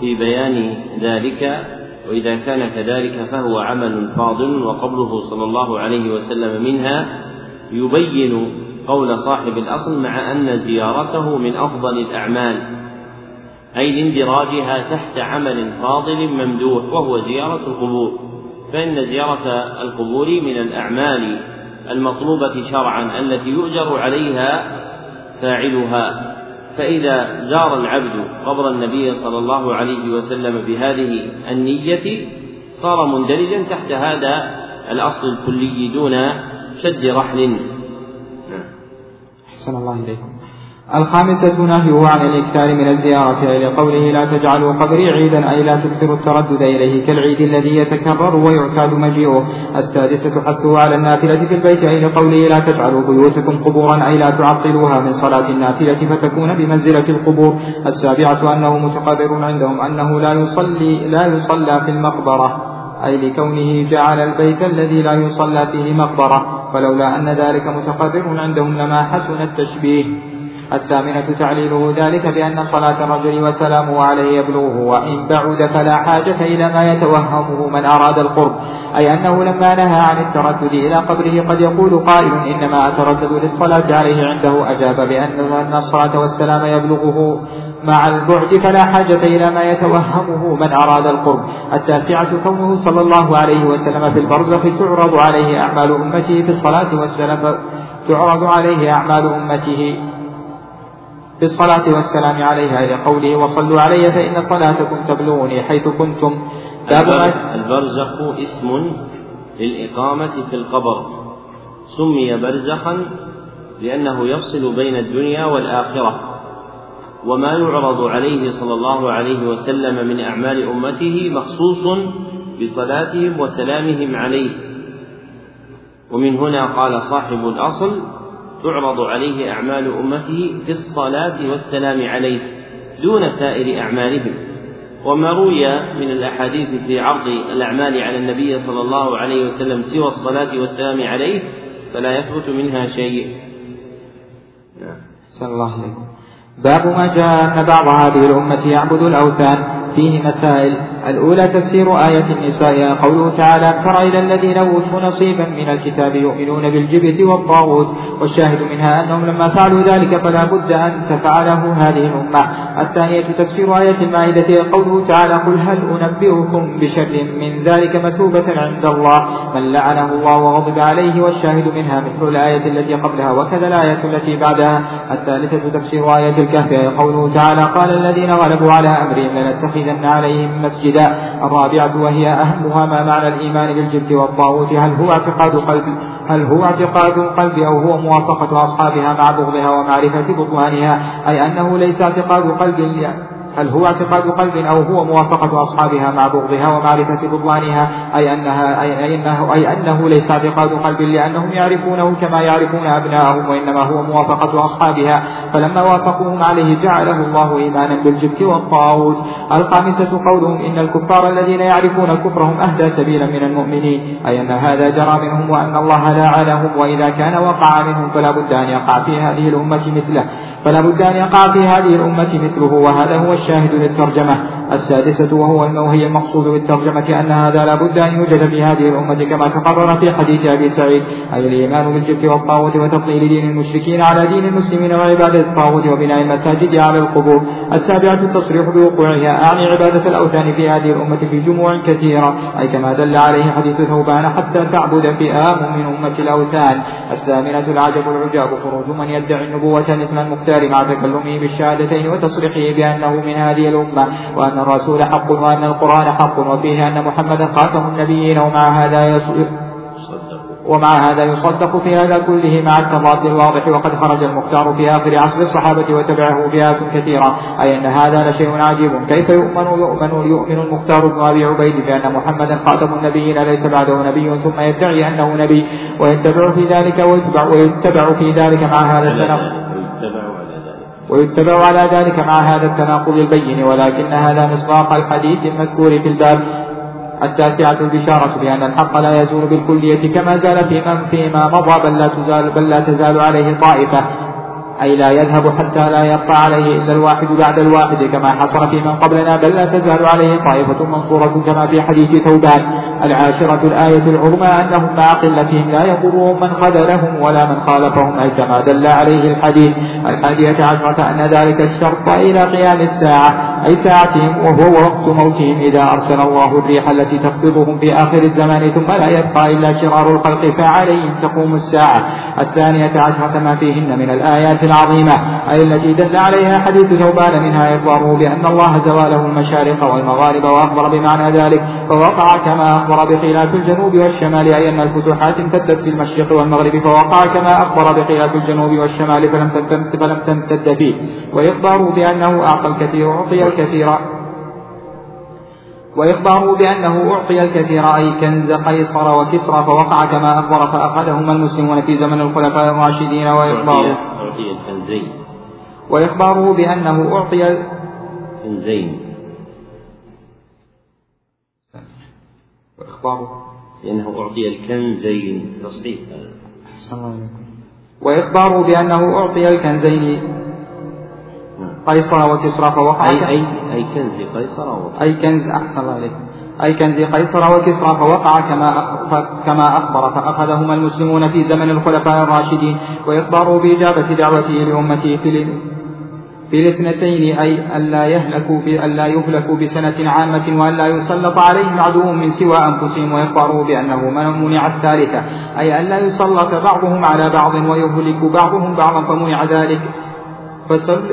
في بيان ذلك وإذا كان كذلك فهو عمل فاضل وقبله صلى الله عليه وسلم منها يبين قول صاحب الأصل مع أن زيارته من أفضل الأعمال أي لاندراجها تحت عمل فاضل ممدوح وهو زيارة القبور. فإن زيارة القبور من الأعمال المطلوبة شرعا التي يؤجر عليها فاعلها. فإذا زار العبد قبر النبي صلى الله عليه وسلم بهذه النية صار مندرجا تحت هذا الأصل الكلي دون شد رحل نعم. أحسن الله إليكم الخامسة نهيه عن الإكثار من الزيارة لقوله لا تجعلوا قبري عيدا أي لا تكثروا التردد إليه كالعيد الذي يتكرر ويعتاد مجيئه. السادسة حثه على النافلة في البيت أي لقوله لا تجعلوا بيوتكم قبورا أي لا تعطلوها من صلاة النافلة فتكون بمنزلة القبور. السابعة أنه متقرر عندهم أنه لا يصلي لا يصلى في المقبرة أي لكونه جعل البيت الذي لا يصلى فيه مقبرة. فلولا أن ذلك متقرر عندهم لما حسن التشبيه. الثامنة تعليله ذلك بأن صلاة الرجل وسلامه عليه يبلغه وإن بعد فلا حاجة إلى ما يتوهمه من أراد القرب. أي أنه لما نهى عن التردد إلى قبره قد يقول قائل إنما أتردد للصلاة عليه عنده. أجاب بأن الصلاة والسلام يبلغه مع البعد فلا حاجة إلى ما يتوهمه من أراد القرب. التاسعة كونه صلى الله عليه وسلم في البرزخ تعرض عليه أعمال أمته في الصلاة والسلام تعرض عليه أعمال أمته بالصلاة والسلام عليها إلى قوله وصلوا علي فإن صلاتكم تبلغني حيث كنتم. البرزخ اسم للإقامة في القبر. سمي برزخا لأنه يفصل بين الدنيا والآخرة. وما يعرض عليه صلى الله عليه وسلم من أعمال أمته مخصوص بصلاتهم وسلامهم عليه. ومن هنا قال صاحب الأصل تعرض عليه أعمال أمته في الصلاة والسلام عليه دون سائر أعمالهم وما روي من الأحاديث في عرض الأعمال على النبي صلى الله عليه وسلم سوى الصلاة والسلام عليه فلا يثبت منها شيء نعم. الله عليكم باب ما جاء أن بعض هذه الأمة يعبد الأوثان فيه مسائل الأولى تفسير آية النساء قوله تعالى ترى إلى الذين أوتوا نصيبا من الكتاب يؤمنون بالجبت والطاغوت والشاهد منها أنهم لما فعلوا ذلك فلا بد أن تفعله هذه الأمة. الثانية تفسير آية المائدة قوله تعالى قل هل أنبئكم بشر من ذلك مثوبة عند الله؟ من لعنه الله وغضب عليه والشاهد منها. مثل الآية التي قبلها وكذا الآية التي بعدها. الثالثة تفسير آية الكهف قوله تعالى قال الذين غلبوا على أمرهم لنتخذن عليهم مسجدا الرابعة وهي أهمها ما معنى الإيمان بالجبت والطاغوت. هل هو اعتقاد قلب هل هو اعتقاد القلب أو هو موافقة أصحابها مع بغضها ومعرفة بطلانها أي أنه ليس اعتقاد قلب هل هو اعتقاد قلب أو هو موافقة أصحابها مع بغضها ومعرفة بطلانها أي أنها أي أنه أي أنه ليس اعتقاد قلب لأنهم يعرفونه كما يعرفون أبناءهم وإنما هو موافقة أصحابها. فلما وافقوهم عليه جعله الله إيمانا بالجبت والطاغوت. الخامسة قولهم إن الكفار الذين يعرفون كفرهم أهدى سبيلا من المؤمنين. أي أن هذا جرى منهم وأن الله لاعنهم وإذا كان وقع منهم فلا بد أن يقع في هذه الأمة مثله. فلا بد أن يقع في هذه الأمة مثله وهذا هو الشاهد للترجمة. السادسة وهو أنه هي المقصود بالترجمة أن هذا لا بد أن يوجد في هذه الأمة كما تقرر في حديث أبي سعيد. أي الإيمان بالجبت والطاغوت وتبطيل دين المشركين على دين المسلمين وعبادة الطاغوت وبناء المساجد على القبور. السابعة التصريح بوقوعها. أعني عبادة الأوثان في هذه الأمة في جموع كثيرة. أي كما دل عليه حديث ثوبان حتى تعبد فئام من أمة الأوثان. الثامنة العجب العجاب. خروج من يدعي النبوة مثل المختار مع تكلمه بالشهادتين وتصريحه بأنه من هذه الأمة. وأن الرسول حق وأن القرآن حق وفيه أن محمدا خاتم النبيين ومع هذا يصدق ومع هذا يصدق في هذا كله مع التضاد الواضح وقد خرج المختار في آخر عصر الصحابة وتبعه فئات كثيرة. أي أن هذا لشيء عجيب. كيف يؤمن يؤمن يؤمن المختار بن أبي عبيد بأن محمدا خاتم النبيين ليس بعده نبي؟ ثم يدعي أنه نبي ويتبع في ذلك ويتبع, ويتبع في ذلك مع هذا التناقض ويتبع على ذلك مع هذا التناقض البين ولكن هذا مصداق الحديث المذكور في الباب التاسعة البشارة بأن الحق لا يزول بالكلية كما زال في من فيما مضى بل لا تزال بل لا تزال عليه طائفة أي لا يذهب حتى لا يبقى عليه إلا الواحد بعد الواحد كما حصل في من قبلنا بل لا تزال عليه طائفة منصورة كما في حديث ثوبان. العاشرة الآية العظمى أنهم مع قلتهم لا يضرهم من خذلهم ولا من خالفهم أي كما دل عليه الحديث. الحادية عشرة أن ذلك الشرط إلى قيام الساعة. أي ساعتهم وهو وقت موتهم إذا أرسل الله الريح التي تقبضهم في آخر الزمان ثم لا يبقى إلا شرار الخلق فعليهم تقوم الساعة. الثانية عشرة ما فيهن من الآيات العظيمة أي التي دل عليها حديث ثوبان منها إخباره بأن الله زواله المشارق والمغارب وأخبر بمعنى ذلك فوقع كما أخبر بخلاف الجنوب والشمال أي أن الفتوحات امتدت في المشرق والمغرب فوقع كما أخبر بخلاف الجنوب والشمال فلم تمتد, فلم تمتد فيه. وإخباره بأنه أعطى الكثير الكثير. وإخباره بأنه أعطي الكثير أي كنز قيصر وكسرى فوقع كما أخبر فأخذهما المسلمون في زمن الخلفاء الراشدين وإخباره أعطي الكنزين. وإخباره بأنه أعطي الكنزين وإخباره لأنه أعطي الكنزين. تصحيح وإخباره بأنه أعطي الكنزين. قيصر وكسرى فوقع أي أي أي كنز قيصر وكسرى. أي كنز أحسن الله عليكم أي كنز قيصر وكسرى فوقع كما كما أخبر فأخذهما المسلمون في زمن الخلفاء الراشدين وإخباره بإجابة دعوته لأمته في في الاثنتين أي ألا يهلكوا ألا يهلكوا بسنة عامة وألا يسلط عليهم عدو من سوى أنفسهم ويخبروا بأنه من منع الثالثة أي ألا يسلط بعضهم على بعض ويهلك بعضهم بعضا فمنع ذلك.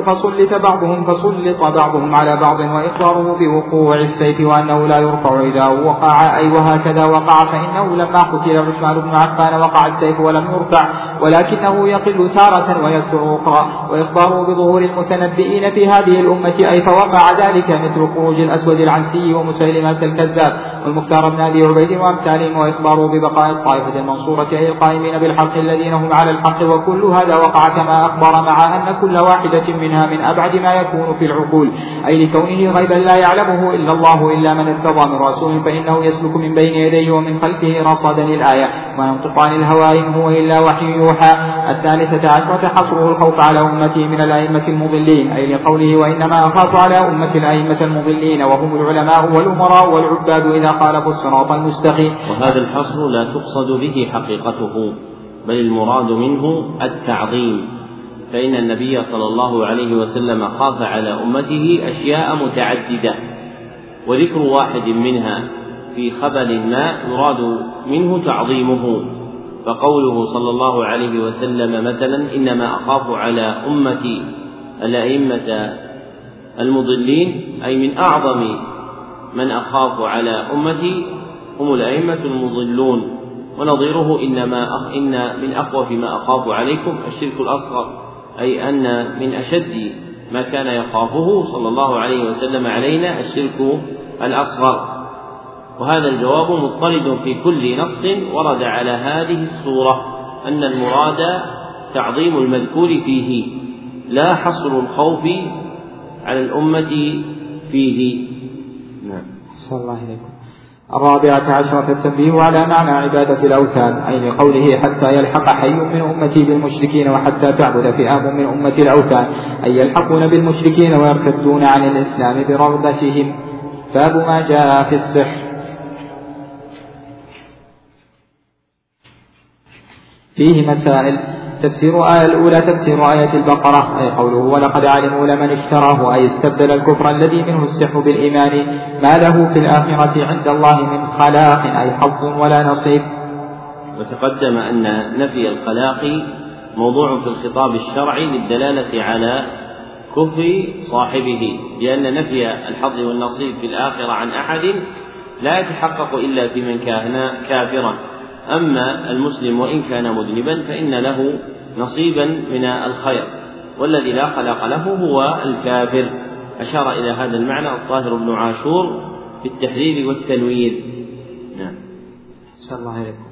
فسلط بعضهم فسلط بعضهم على بعض وإخباره بوقوع السيف وأنه لا يرفع إذا وقع أي وهكذا وقع فإنه لما قتل عثمان بن عفان وقع السيف ولم يرفع ولكنه يقل تارة ويكثر أخرى. وإخباره بظهور المتنبئين في هذه الأمة أي فوقع ذلك مثل خروج الأسود العنسي ومسيلمة الكذاب والمختار بن أبي عبيد وأمثالهم. وإخباره ببقاء الطائفة المنصورة أي القائمين بالحق الذين هم على الحق وكل هذا وقع كما أخبر مع أن كل واحدة منها من أبعد ما يكون في العقول أي لكونه غيبا لا يعلمه إلا الله إلا من ارتضى من رسول فإنه يسلك من بين يديه ومن خلفه رصدا الآية ما ينطق عن الهوى إن هو إلا وحي يوحى. الثالثة عشرة حصره الخوف على أمته من الأئمة المضلين أي لقوله وإنما أخاف على أمة الأئمة المضلين وهم العلماء والأمراء والعباد إذا خالفوا الصراط المستقيم. وهذا الحصر لا تقصد به حقيقته بل المراد منه التعظيم. فإن النبي صلى الله عليه وسلم خاف على أمته أشياء متعددة وذكر واحد منها في خبر ما يراد منه تعظيمه فقوله صلى الله عليه وسلم مثلا إنما أخاف على أمتي الأئمة المضلين أي من أعظم من أخاف على أمتي هم الأئمة المضلون ونظيره إنما إن من أخوف ما أخاف عليكم الشرك الأصغر أي أن من أشد ما كان يخافه صلى الله عليه وسلم علينا الشرك الأصغر. وهذا الجواب مضطرد في كل نص ورد على هذه الصورة أن المراد تعظيم المذكور فيه لا حصر الخوف على الأمة فيه. نعم. الله إليكم الرابعة عشرة التنبيه على معنى عبادة الأوثان أي لقوله حتى يلحق حي من أمتي بالمشركين وحتى تعبد فئام من أمة الأوثان أي يلحقون بالمشركين ويرتدون عن الإسلام برغبتهم. باب ما جاء في السحر. فيه مسائل تفسير آية الأولى تفسير آية البقرة أي قوله ولقد علموا لمن اشتراه أي استبدل الكفر الذي منه السحر بالإيمان ما له في الآخرة عند الله من خلاق أي حظ ولا نصيب. وتقدم أن نفي الخلاق موضوع في الخطاب الشرعي للدلالة على كفر صاحبه لأن نفي الحظ والنصيب في الآخرة عن أحد لا يتحقق إلا في من كان كافرا. أما المسلم وإن كان مذنبا فإن له نصيبا من الخير والذي لا خلاق له هو الكافر. أشار إلى هذا المعنى الطاهر بن عاشور في التحرير والتنوير. نعم. الله عليكم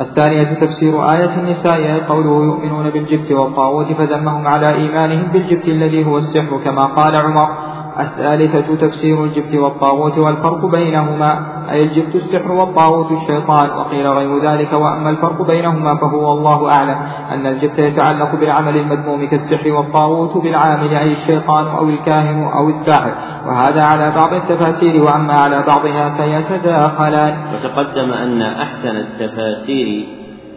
الثانية تفسير آية النساء قوله يؤمنون بالجبت والطاغوت فذمهم على إيمانهم بالجبت الذي هو السحر كما قال عمر. الثالثة تفسير الجبت والطاغوت والفرق بينهما أي الجبت السحر والطاغوت الشيطان وقيل غير ذلك وأما الفرق بينهما فهو الله أعلم أن الجبت يتعلق بالعمل المذموم كالسحر والطاغوت بالعامل أي الشيطان أو الكاهن أو الساحر. وهذا على بعض التفاسير وأما على بعضها فيتداخلان. وتقدم أن أحسن التفاسير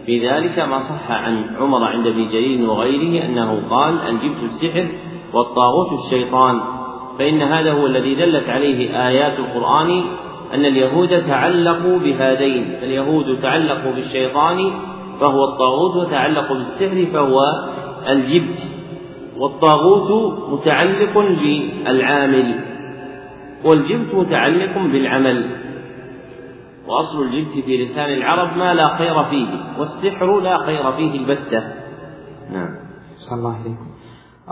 في ذلك ما صح عن عمر عند ابن جرير وغيره أنه قال الجبت السحر والطاغوت الشيطان. فإن هذا هو الذي دلت عليه آيات القرآن أن اليهود تعلقوا بهذين اليهود تعلقوا بالشيطان فهو الطاغوت وتعلقوا بالسحر فهو الجبت والطاغوت متعلق بالعامل والجبت متعلق بالعمل وأصل الجبت في لسان العرب ما لا خير فيه والسحر لا خير فيه البتة. نعم. صلى الله عليكم.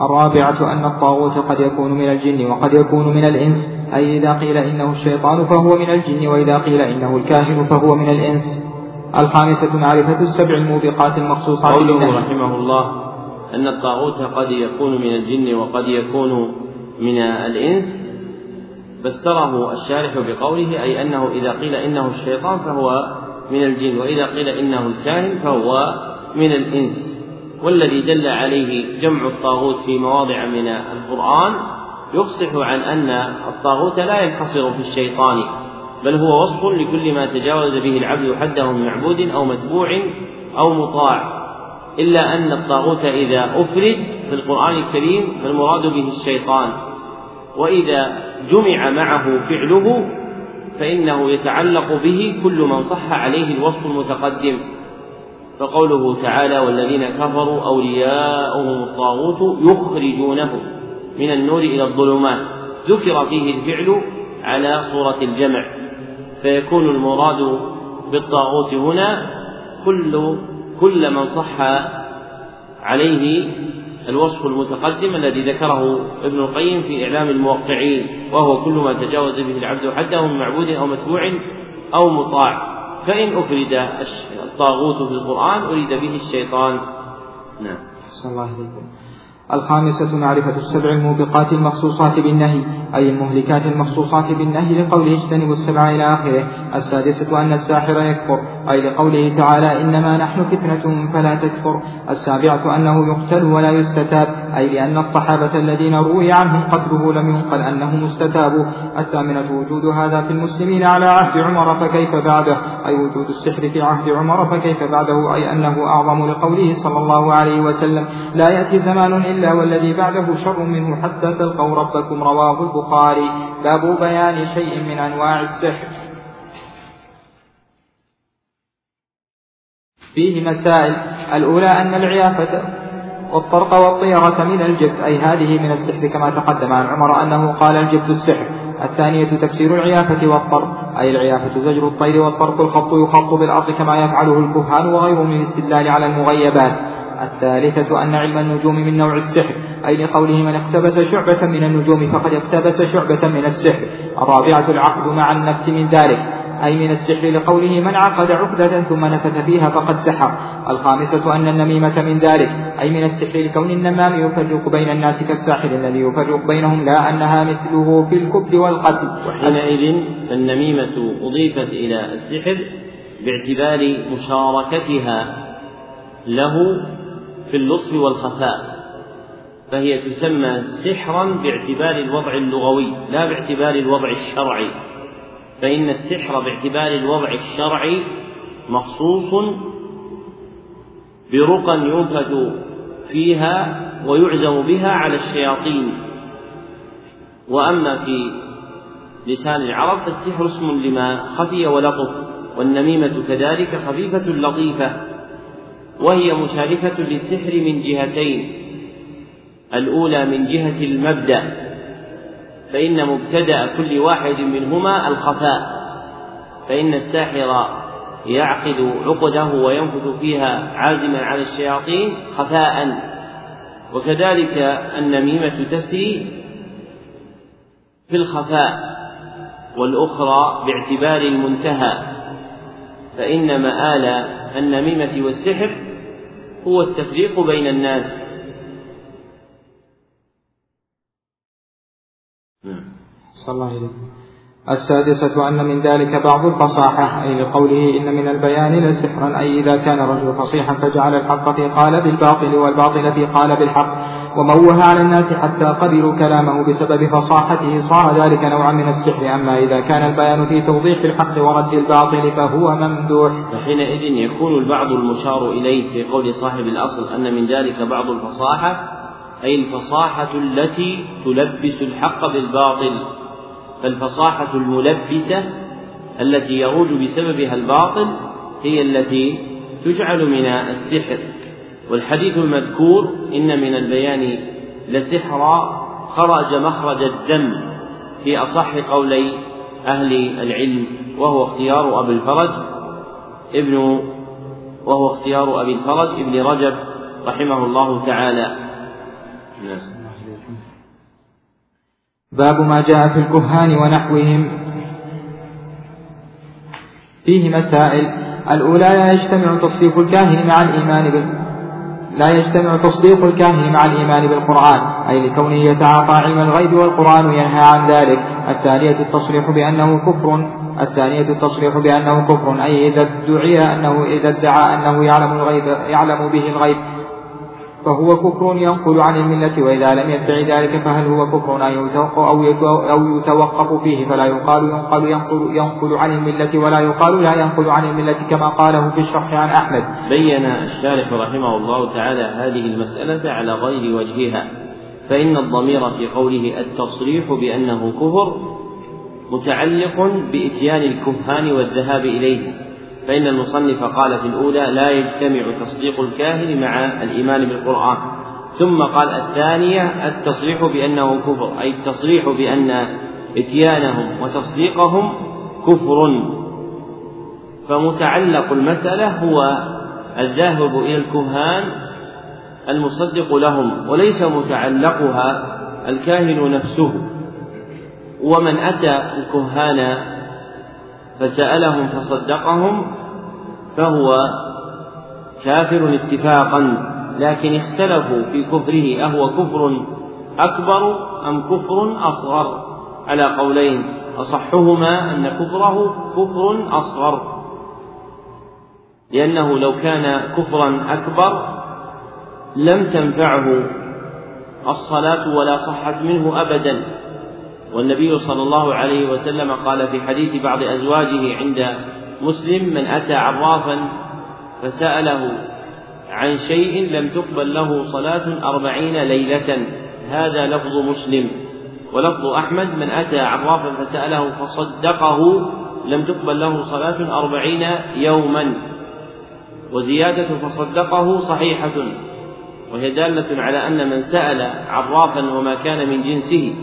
الرابعة أن الطاغوت قد يكون من الجن وقد يكون من الإنس أي إذا قيل إنه الشيطان فهو من الجن وإذا قيل إنه الكاهن فهو من الإنس. الخامسة معرفة السبع الموبقات المخصوصات قوله رحمه الله أن الطاغوت قد يكون من الجن وقد يكون من الإنس فسره الشارح بقوله أي أنه إذا قيل إنه الشيطان فهو من الجن وإذا قيل إنه الكاهن فهو من الإنس. والذي دل عليه جمع الطاغوت في مواضع من القرآن يفصح عن أن الطاغوت لا ينحصر في الشيطان بل هو وصف لكل ما تجاوز به العبد حده من معبود أو متبوع أو مطاع. إلا أن الطاغوت إذا أفرد في القرآن الكريم فالمراد به الشيطان. وإذا جمع معه فعله فإنه يتعلق به كل من صح عليه الوصف المتقدم. فقوله تعالى والذين كفروا أولياؤهم الطاغوت يخرجونهم من النور إلى الظلمات. ذكر فيه الفعل على صورة الجمع. فيكون المراد بالطاغوت هنا كل كل من صح عليه الوصف المتقدم الذي ذكره ابن القيم في إعلام الموقعين وهو كل ما تجاوز به العبد حده من معبود أو متبوع أو مطاع. فإن أفرد الطاغوت في القرآن أريد به الشيطان. نعم. صلى الله عليه الخامسة معرفة السبع الموبقات المخصوصات بالنهي أي المهلكات المخصوصات بالنهي لقوله اجتنبوا السبع إلى آخره. السادسة أن الساحر يكفر. أي لقوله تعالى إنما نحن فتنة فلا تكفر. السابعة أنه يقتل ولا يستتاب. أي لأن الصحابة الذين روي عنهم قتله لم ينقل أنهم استتابوا. الثامنة وجود هذا في المسلمين على عهد عمر فكيف بعده؟ أي وجود السحر في عهد عمر فكيف بعده؟ أي أنه أعظم لقوله صلى الله عليه وسلم لا يأتي زمان إلا والذي بعده شر منه حتى تلقوا ربكم رواه البخاري. باب بيان شيء من أنواع السحر. فيه مسائل. الأولى أن العيافة والطرق والطيرة من الجبت أي هذه من السحر كما تقدم عن عمر أنه قال الجبت السحر. الثانية تفسير العيافة والطرق أي العيافة زجر الطير والطرق الخط يخط بالأرض كما يفعله الكهان وغيره من الاستدلال على المغيبات. الثالثة أن علم النجوم من نوع السحر أي لقوله من اقتبس شعبة من النجوم فقد اقتبس شعبة من السحر. الرابعة العقد مع النفس من ذلك. أي من السحر لقوله من عقد عقدة ثم نفث فيها فقد سحر الخامسة أن النميمة من ذلك أي من السحر لكون النمام يفرق بين الناس كالساحر الذي يفرق بينهم لا أنها مثله في الكبر والقتل. وحينئذ فالنميمة أضيفت إلى السحر باعتبار مشاركتها له في اللطف والخفاء فهي تسمى سحرا باعتبار الوضع اللغوي لا باعتبار الوضع الشرعي. فإن السحر باعتبار الوضع الشرعي مخصوص برقى ينفث فيها ويعزم بها على الشياطين. وأما في لسان العرب فالسحر اسم لما خفي ولطف والنميمة كذلك خفيفة لطيفة وهي مشاركة للسحر من جهتين الأولى من جهة المبدأ فإن مبتدأ كل واحد منهما الخفاء فإن الساحر يعقد عقده وينفث فيها عازما على الشياطين خفاء. وكذلك النميمة تسري في الخفاء والأخرى باعتبار المنتهى. فإن مآل النميمة والسحر هو التفريق بين الناس. صلى الله عليه السادسة أن من ذلك بعض الفصاحة أي لقوله إن من البيان لسحرا أي إذا كان الرجل فصيحا فجعل الحق في قال بالباطل والباطل في قال بالحق وموه على الناس حتى قبلوا كلامه بسبب فصاحته صار ذلك نوعا من السحر. أما إذا كان البيان في توضيح الحق ورد الباطل فهو ممدوح. فحينئذ يكون البعض المشار إليه في قول صاحب الأصل أن من ذلك بعض الفصاحة أي الفصاحة التي تلبس الحق بالباطل فالفصاحة الملبسة التي يروج بسببها الباطل هي التي تجعل من السحر. والحديث المذكور إن من البيان لسحرا خرج مخرج الدم في أصح قولي أهل العلم وهو اختيار أبي الفرج ابن وهو اختيار أبي الفرج ابن رجب رحمه الله تعالى. باب ما جاء في الكهان ونحوهم. فيه مسائل. الأولى لا يجتمع تصديق الكاهن مع الإيمان بال لا يجتمع تصديق الكاهن مع الإيمان بالقرآن أي لكونه يتعاطى علم الغيب والقرآن ينهى عن ذلك. الثانية التصريح بأنه كفر. الثانية التصريح بأنه كفر أي إذا ادعي أنه إذا ادعى أنه يعلم الغيب يعلم به الغيب. فهو كفر ينقل عن الملة وإذا لم يدعي ذلك فهل هو كفر أو يتوقف فيه؟ فلا يقال ينقل ينقل, ينقل عن الملة ولا يقال لا ينقل عن الملة كما قاله في الشرح عن أحمد. بين الشارح رحمه الله تعالى هذه المسألة على غير وجهها فإن الضمير في قوله التصريح بأنه كفر متعلق بإتيان الكهان والذهاب إليه. فإن المصنف قال في الأولى لا يجتمع تصديق الكاهن مع الإيمان بالقرآن ثم قال الثانية التصريح بأنه كفر أي التصريح بأن إتيانهم وتصديقهم كفر. فمتعلق المسألة هو الذاهب إلى الكهان المصدق لهم وليس متعلقها الكاهن نفسه. ومن أتى الكهان فسألهم فصدقهم فهو كافر اتفاقا لكن اختلفوا في كفره أهو كفر أكبر أم كفر أصغر؟ على قولين أصحهما أن كفره كفر أصغر لأنه لو كان كفرا أكبر لم تنفعه الصلاة ولا صحت منه أبدا. والنبي صلى الله عليه وسلم قال في حديث بعض أزواجه عند مسلم من أتى عرافا فسأله عن شيء لم تقبل له صلاة أربعين ليلة هذا لفظ مسلم. ولفظ أحمد من أتى عرافا فسأله فصدقه لم تقبل له صلاة أربعين يوما. وزيادة فصدقه صحيحة وهي دالة على أن من سأل عرافا وما كان من جنسه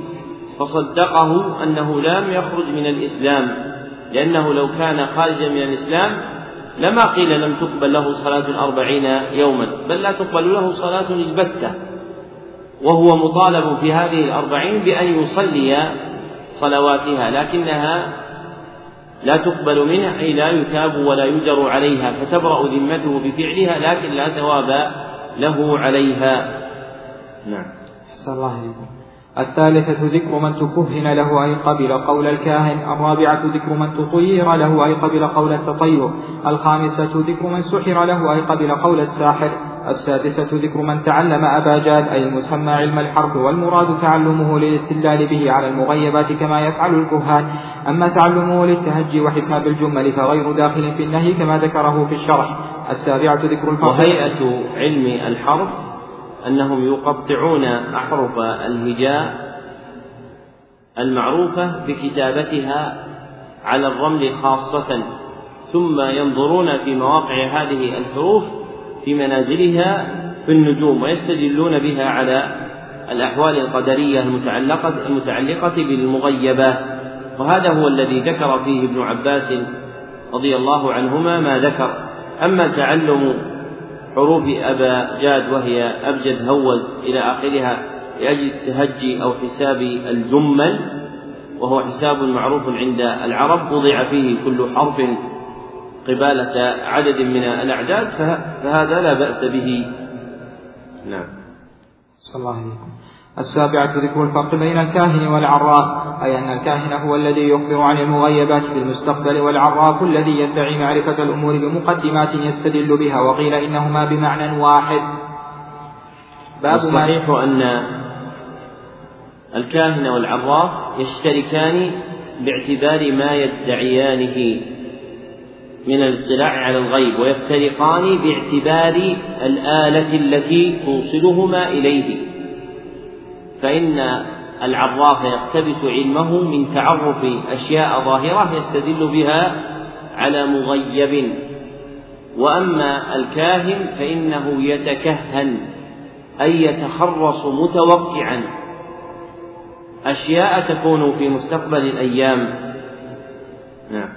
فصدقه أنه لم يخرج من الإسلام لأنه لو كان خارجا من الإسلام لما قيل لم تقبل له صلاة أربعين يوما بل لا تقبل له صلاة البتة. وهو مطالب في هذه الأربعين بأن يصلي صلواتها لكنها لا تقبل منه أي لا يتاب ولا يجر عليها فتبرأ ذمته بفعلها لكن لا ثواب له عليها. نعم. الله عليكم الثالثة ذكر من تكهن له أي قبل قول الكاهن. الرابعة ذكر من تطير له أي قبل قول التطير. الخامسة ذكر من سحر له أي قبل قول الساحر. السادسة ذكر من تعلم أبا جاد أي المسمى علم الحرب والمراد تعلمه للاستدلال به على المغيبات كما يفعل الكهان. أما تعلمه للتهجي وحساب الجمل فغير داخل في النهي كما ذكره في الشرح. السابعة ذكر الفرق وهيئة علم الحرف أنهم يقطعون أحرف الهجاء المعروفة بكتابتها على الرمل خاصة ثم ينظرون في مواقع هذه الحروف في منازلها في النجوم ويستدلون بها على الأحوال القدرية المتعلقة المتعلقة بالمغيبات وهذا هو الذي ذكر فيه ابن عباس رضي الله عنهما ما ذكر. أما تعلم حروف أبا جاد وهي أبجد هوز إلى آخرها لأجل التهجي أو حساب الجمل وهو حساب معروف عند العرب وضع فيه كل حرف قبالة عدد من الأعداد فهذا لا بأس به. نعم. صلى الله عليكم السابعة ذكر الفرق بين الكاهن والعراف أي أن الكاهن هو الذي يخبر عن المغيبات في المستقبل والعراف الذي يدعي معرفة الأمور بمقدمات يستدل بها وقيل إنهما بمعنى واحد. باب الصحيح أن الكاهن والعراف يشتركان باعتبار ما يدعيانه من الاطلاع على الغيب ويفترقان باعتبار الآلة التي توصلهما إليه. فإن العراف يقتبس علمه من تعرف أشياء ظاهرة يستدل بها على مغيب. وأما الكاهن فإنه يتكهن أي يتخرص متوقعا. أشياء تكون في مستقبل الأيام. نعم.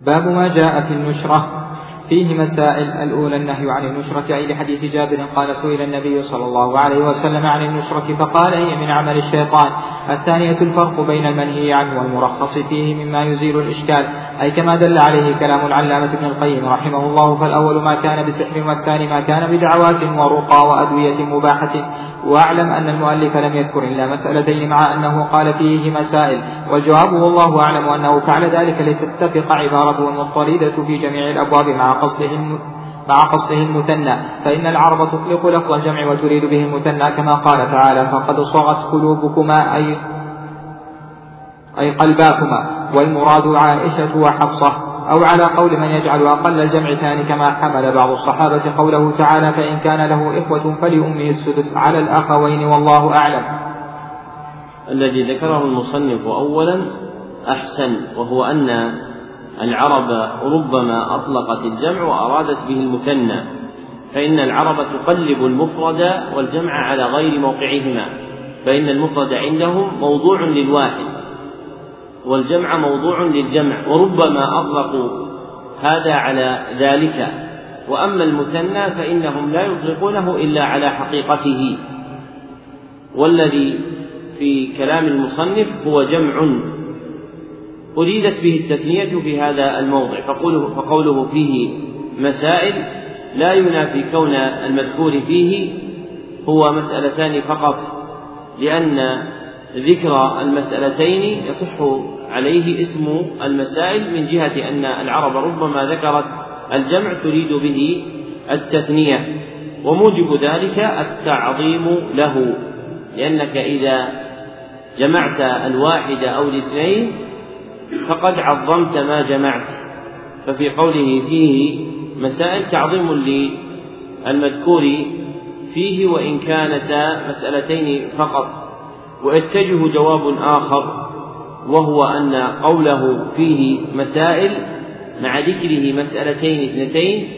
باب ما جاء في النشرة. فيه مسائل. الأولى النهي عن النشرة أي لحديث جابر قال سئل النبي صلى الله عليه وسلم عن النشرة فقال هي من عمل الشيطان. الثانية الفرق بين المنهي عنه والمرخص فيه مما يزيل الإشكال. أي كما دل عليه كلام العلامة ابن القيم رحمه الله فالأول ما كان بسحر والثاني ما كان بدعوات ورقى وأدوية مباحة. وأعلم أن المؤلف لم يذكر إلا مسألتين مع أنه قال فيه مسائل والجواب والله أعلم أنه فعل ذلك لتتفق عبارته المضطردة في جميع الأبواب مع قصده مع قصده المثنى فإن العرب تطلق لفظ الجمع وتريد به المثنى كما قال تعالى فقد صغت قلوبكما أي أي قلباكما والمراد عائشة وحفصة. أو على قول من يجعل أقل الجمع ثاني كما حمل بعض الصحابة قوله تعالى فإن كان له إخوة فلأمه السدس على الأخوين والله أعلم. الذي ذكره المصنف أولا أحسن وهو أن العرب ربما أطلقت الجمع وأرادت به المثنى فإن العرب تقلب المفرد والجمع على غير موقعهما فإن المفرد عندهم موضوع للواحد. والجمع موضوع للجمع وربما أطلقوا هذا على ذلك. وأما المثنى فإنهم لا يطلقونه إلا على حقيقته. والذي في كلام المصنف هو جمع. أريدت به التثنية في هذا الموضع فقوله, فقوله فيه مسائل لا ينافي كون المذكور فيه هو مسألتان فقط لأن ذكر المسألتين يصح عليه اسم المسائل من جهة أن العرب ربما ذكرت الجمع تريد به التثنية وموجب ذلك التعظيم له لأنك إذا جمعت الواحد أو الاثنين فقد عظمت ما جمعت. ففي قوله فيه مسائل تعظيم للمذكور فيه وإن كانتا مسألتين فقط. ويتجه جواب آخر وهو أن قوله فيه مسائل مع ذكره مسألتين اثنتين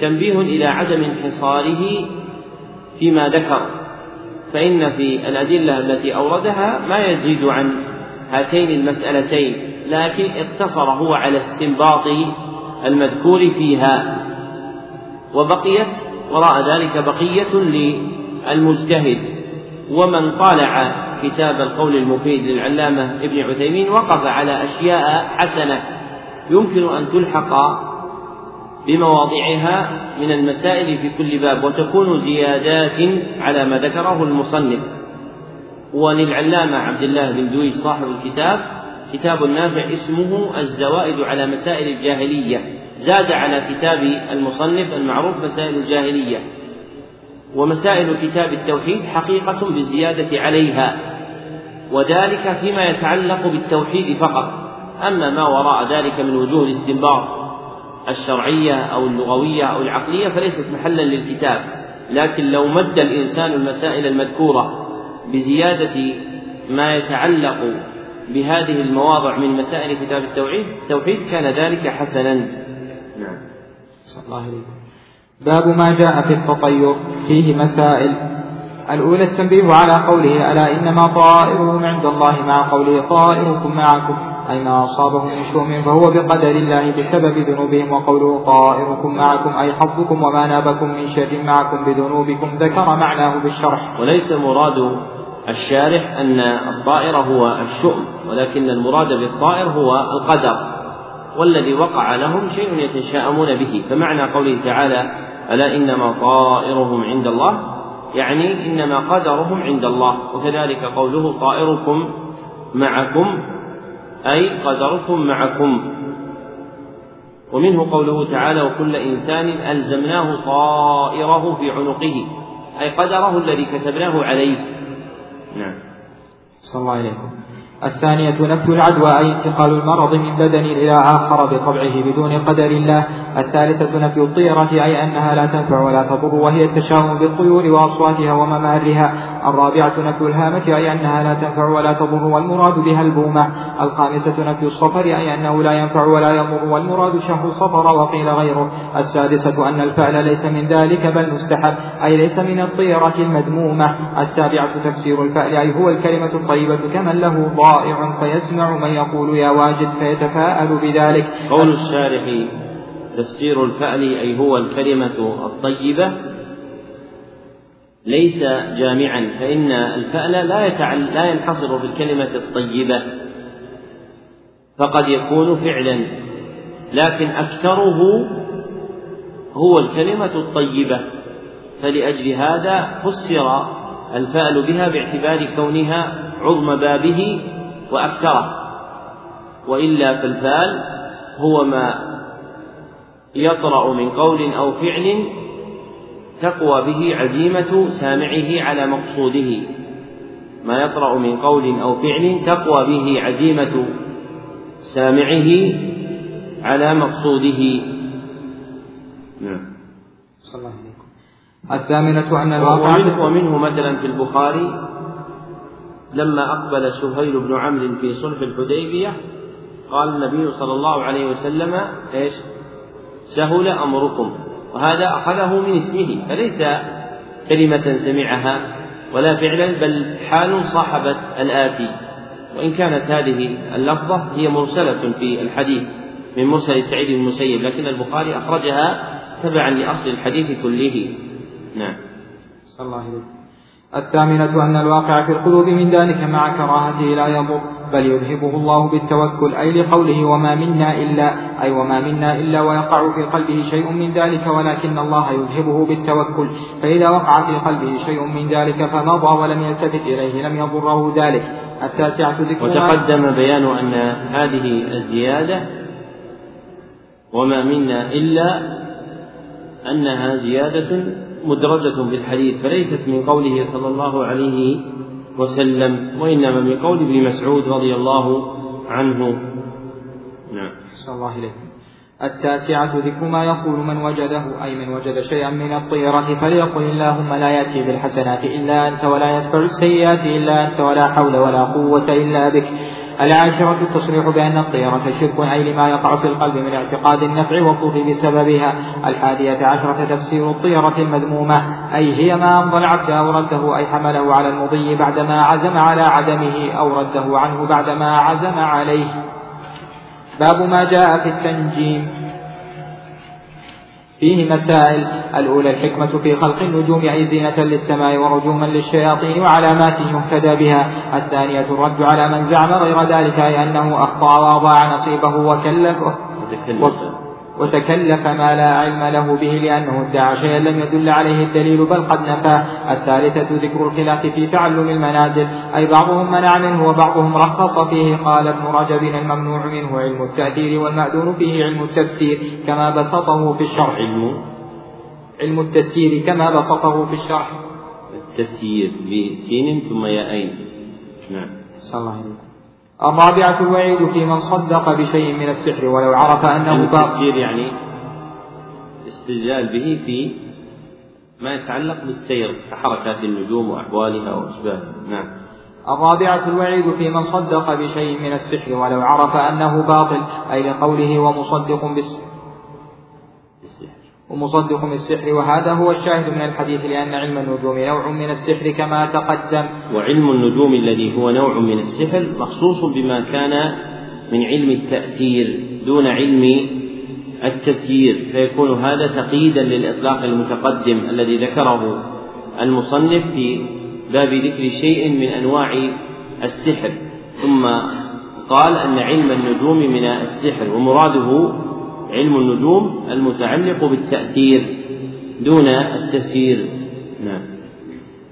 تنبيه إلى عدم انحصاره فيما ذكر فإن في الأدلة التي أوردها ما يزيد عن هاتين المسألتين لكن اقتصر هو على استنباط المذكور فيها. وبقيت وراء ذلك بقية للمجتهد ومن طالع كتاب القول المفيد للعلامة ابن عثيمين وقف على أشياء حسنة يمكن أن تلحق بمواضعها من المسائل في كل باب وتكون زيادات على ما ذكره المصنف. وللعلامة عبد الله بن دويش صاحب الكتاب كتاب نافع اسمه الزوائد على مسائل الجاهلية. زاد على كتاب المصنف المعروف مسائل الجاهلية. ومسائل كتاب التوحيد حقيقة بالزيادة عليها وذلك فيما يتعلق بالتوحيد فقط. أما ما وراء ذلك من وجوه الاستنباط الشرعية أو اللغوية أو العقلية فليست محلا للكتاب. لكن لو مد الإنسان المسائل المذكورة بزيادة ما يتعلق بهذه المواضع من مسائل كتاب التوحيد التوحيد كان ذلك حسنا. نعم. الله عليه باب ما جاء في التطير فيه مسائل. الأولى التنبيه على قوله ألا إنما طائرهم عند الله مع قوله طائركم معكم أي ما أصابهم من شؤم فهو بقدر الله بسبب ذنوبهم وقوله طائركم معكم أي حظكم وما نابكم من شر معكم بذنوبكم ذكر معناه بالشرح. وليس مراد الشارح أن الطائر هو الشؤم ولكن المراد بالطائر هو القدر والذي وقع لهم شيء يتشاءمون به. فمعنى قوله تعالى ألا إنما طائرهم عند الله؟ يعني إنما قدرهم عند الله وكذلك قوله طائركم معكم أي قدركم معكم. ومنه قوله تعالى وكل إنسان ألزمناه طائره في عنقه أي قدره الذي كتبناه عليه. نعم. صلى الله عليكم الثانية نفي العدوى أي انتقال المرض من بدن إلى آخر بطبعه بدون قدر الله. الثالثة نفي الطيرة أي أنها لا تنفع ولا تضر وهي التشاؤم بالطيور وأصواتها وممارها. الرابعة نفي الهامة أي أنها لا تنفع ولا تضر والمراد بها البومة. الخامسة نفي الصفر أي أنه لا ينفع ولا يضر والمراد شهر صفر وقيل غيره. السادسة أن الفعل ليس من ذلك بل مستحب أي ليس من الطيرة المذمومة. السابعة تفسير الفعل أي هو الكلمة الطيبة كمن له ضائع فيسمع من يقول يا واجد فيتفاءل بذلك. قول الشارح تفسير الفعل أي هو الكلمة الطيبة ليس جامعا فإن الفعل لا يتعل لا ينحصر بالكلمة الطيبة فقد يكون فعلا لكن أكثره هو الكلمة الطيبة فلأجل هذا فسر الفعل بها باعتبار كونها عظم بابه وأكثره وإلا فالفعل هو ما يطرأ من قول أو فعل تقوى به عزيمة سامعه على مقصوده. ما يطرأ من قول أو فعل تقوى به عزيمة سامعه على مقصوده. نعم. صلى الله عليكم. الثامنة أن الواقع ومنه, ومنه مثلا في البخاري لما أقبل سهيل بن عمرو في صلح الحديبية قال النبي صلى الله عليه وسلم إيش؟ سهل أمركم. وهذا أخذه من اسمه فليس كلمة سمعها ولا فعلا بل حال صاحبت الآتي. وإن كانت هذه اللفظة هي مرسلة في الحديث من مرسل سعيد بن المسيب لكن البخاري أخرجها تبعا لأصل الحديث كله. نعم. صلى الله عليه الثامنة أن الواقع في القلوب من ذلك مع كراهته لا يضر بل يذهبه الله بالتوكل أي لقوله وما منا إلا أي وما منا إلا ويقع في قلبه شيء من ذلك ولكن الله يذهبه بالتوكل. فإذا وقع في قلبه شيء من ذلك فمضى ولم يلتفت إليه لم يضره ذلك. التاسعة ذكر وتقدم بيان أن هذه الزيادة وما منا إلا أنها زيادة مدرجة بالحديث فليست من قوله صلى الله عليه وسلم وإنما من قول ابن مسعود رضي الله عنه. نعم. صلى الله عليه التاسعة ذكر ما يقول من وجده أي من وجد شيئا من الطيرة فليقل اللهم لا يأتي بالحسنات إلا أنت ولا يدفع السيئات إلا أنت ولا حول ولا قوة إلا بك. العاشرة التصريح بأن الطيرة شرك أي لما يقع في القلب من اعتقاد النفع والضر بسببها. الحادية عشرة تفسير الطيرة المذمومة أي هي ما أمضى العبد أو رده أي حمله على المضي بعدما عزم على عدمه أو رده عنه بعدما عزم عليه. باب ما جاء في التنجيم. فيه مسائل. الأولى الحكمة في خلق النجوم أي زينة للسماء ورجوما للشياطين وعلامات يهتدى بها. الثانية الرد على من زعم غير ذلك أي أنه أخطأ وأضاع نصيبه وكلفه. وتكلف ما لا علم له به لأنه ادعى شيئا لم يدل عليه الدليل بل قد نفاه الثالثة ذكر الخلاف في تعلم المنازل أي بعضهم منع منه وبعضهم رخص فيه. قال ابن رجب الممنوع منه علم التأثير والمأذون فيه علم التفسير كما بسطه في الشرح. علم؟ علم التسيير كما بسطه في الشرح. التسيير بسين ثم ياءين. نعم. صلى الله عليه وسلم. الرابعة الوعيد في من صدق بشيء من السحر ولو عرف أنه باطل يعني استدلال به في ما يتعلق بالسير كحركات النجوم وأحوالها وأشباهها. نعم. الرابعة الوعيد في من صدق بشيء من السحر ولو عرف أنه باطل أي لقوله ومصدق بالسحر ومصدق بالسحر وهذا هو الشاهد من الحديث لأن علم النجوم نوع من السحر كما تقدم. وعلم النجوم الذي هو نوع من السحر مخصوص بما كان من علم التأثير دون علم التسيير فيكون هذا تقييدا للإطلاق المتقدم الذي ذكره المصنف في باب ذكر شيء من أنواع السحر. ثم قال أن علم النجوم من السحر ومراده علم النجوم المتعلق بالتأثير دون التسيير. نعم.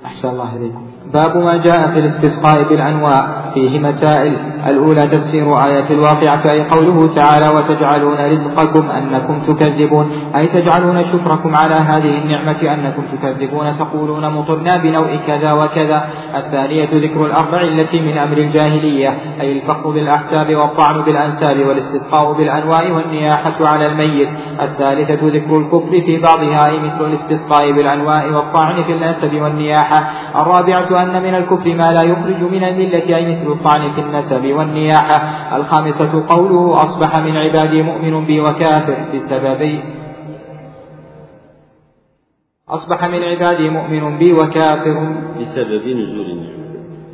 أحسن الله إليكم. باب ما جاء في الاستسقاء بالأنواع فيه مسائل. الأولى تفسير آية الواقعة أي قوله تعالى وتجعلون رزقكم أنكم تكذبون. أي تجعلون شكركم على هذه النعمة أنكم تكذبون تقولون مطرنا بنوع كذا وكذا. الثانية ذكر الأربع التي من أمر الجاهلية أي الفخر بالأحساب والطعن بالأنساب والاستسقاء بالأنواع والنياحة على الميت. الثالثة ذكر الكفر في بعضها أي مثل الاستسقاء بالأنواع والطعن في النسب والنياحة. الرابعة أن من الكفر ما لا يخرج من الملة أي مثل الطعن في النسب والنياحة. الخامسة قوله أصبح من عبادي مؤمن بي وكافر بسببي. أصبح من عبادي مؤمن بي وكافر بسبب نزول النعمة.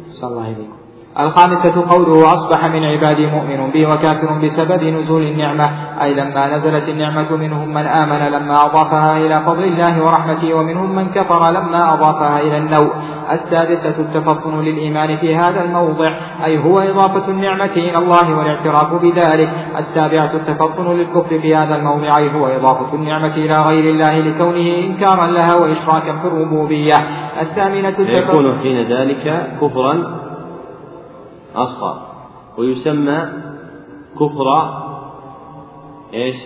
صلى الله عليه الخامسة قوله أصبح من عبادي مؤمن بي وكافر بسبب نزول النعمة أي لما نزلت النعمة منهم من آمن لما أضافها إلى فضل الله ورحمته ومنهم من كفر لما أضافها إلى النوء. السادسة التفطن للإيمان في هذا الموضع أي هو إضافة النعمة إلى الله والاعتراف بذلك. السابعة التفطن للكفر في هذا الموضع أي هو إضافة النعمة إلى غير الله لكونه إنكارا لها وإشراكا في الربوبية. الثامنة يكون حين ذلك كفرا أصغر. ويسمى كفر إيش؟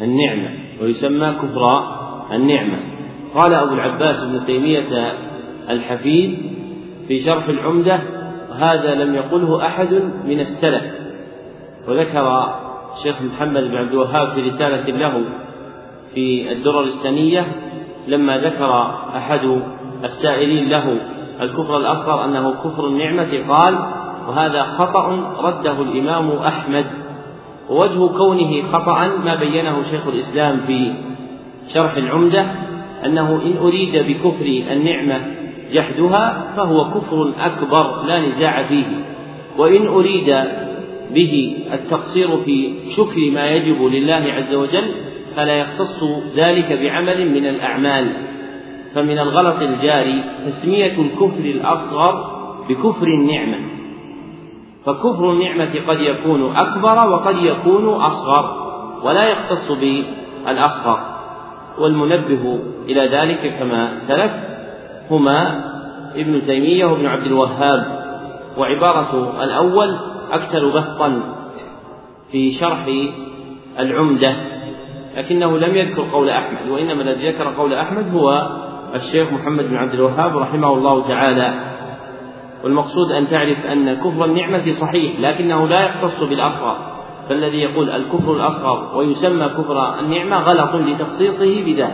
النعمة. ويسمى كفر النعمة. قال أبو العباس ابن تيمية الحفيد في شرح العمدة هذا لم يقله أحد من السلف. وذكر الشيخ محمد بن عبد الوهاب في رسالة له في الدرر السنية لما ذكر أحد السائلين له الكفر الأصغر أنه كفر النعمة قال وهذا خطأ رده الإمام أحمد ووجه كونه خطأ ما بينه شيخ الإسلام في شرح العمدة أنه إن أريد بكفر النعمة جحدها فهو كفر أكبر لا نزاع فيه وإن أريد به التقصير في شكر ما يجب لله عز وجل فلا يختص ذلك بعمل من الأعمال فمن الغلط الجاري تسمية الكفر الأصغر بكفر النعمة. فكفر النعمة قد يكون أكبر وقد يكون أصغر ولا يختص بالأصغر. والمنبه إلى ذلك كما سلف هما ابن تيمية وابن عبد الوهاب. وعبارة الأول أكثر بسطا في شرح العمدة لكنه لم يذكر قول أحمد وإنما الذي ذكر قول أحمد هو الشيخ محمد بن عبد الوهاب رحمه الله تعالى. والمقصود أن تعرف أن كفر النعمة صحيح لكنه لا يختص بالأصغر. فالذي يقول الكفر الأصغر ويسمى كفر النعمة غلط لتخصيصه بذلك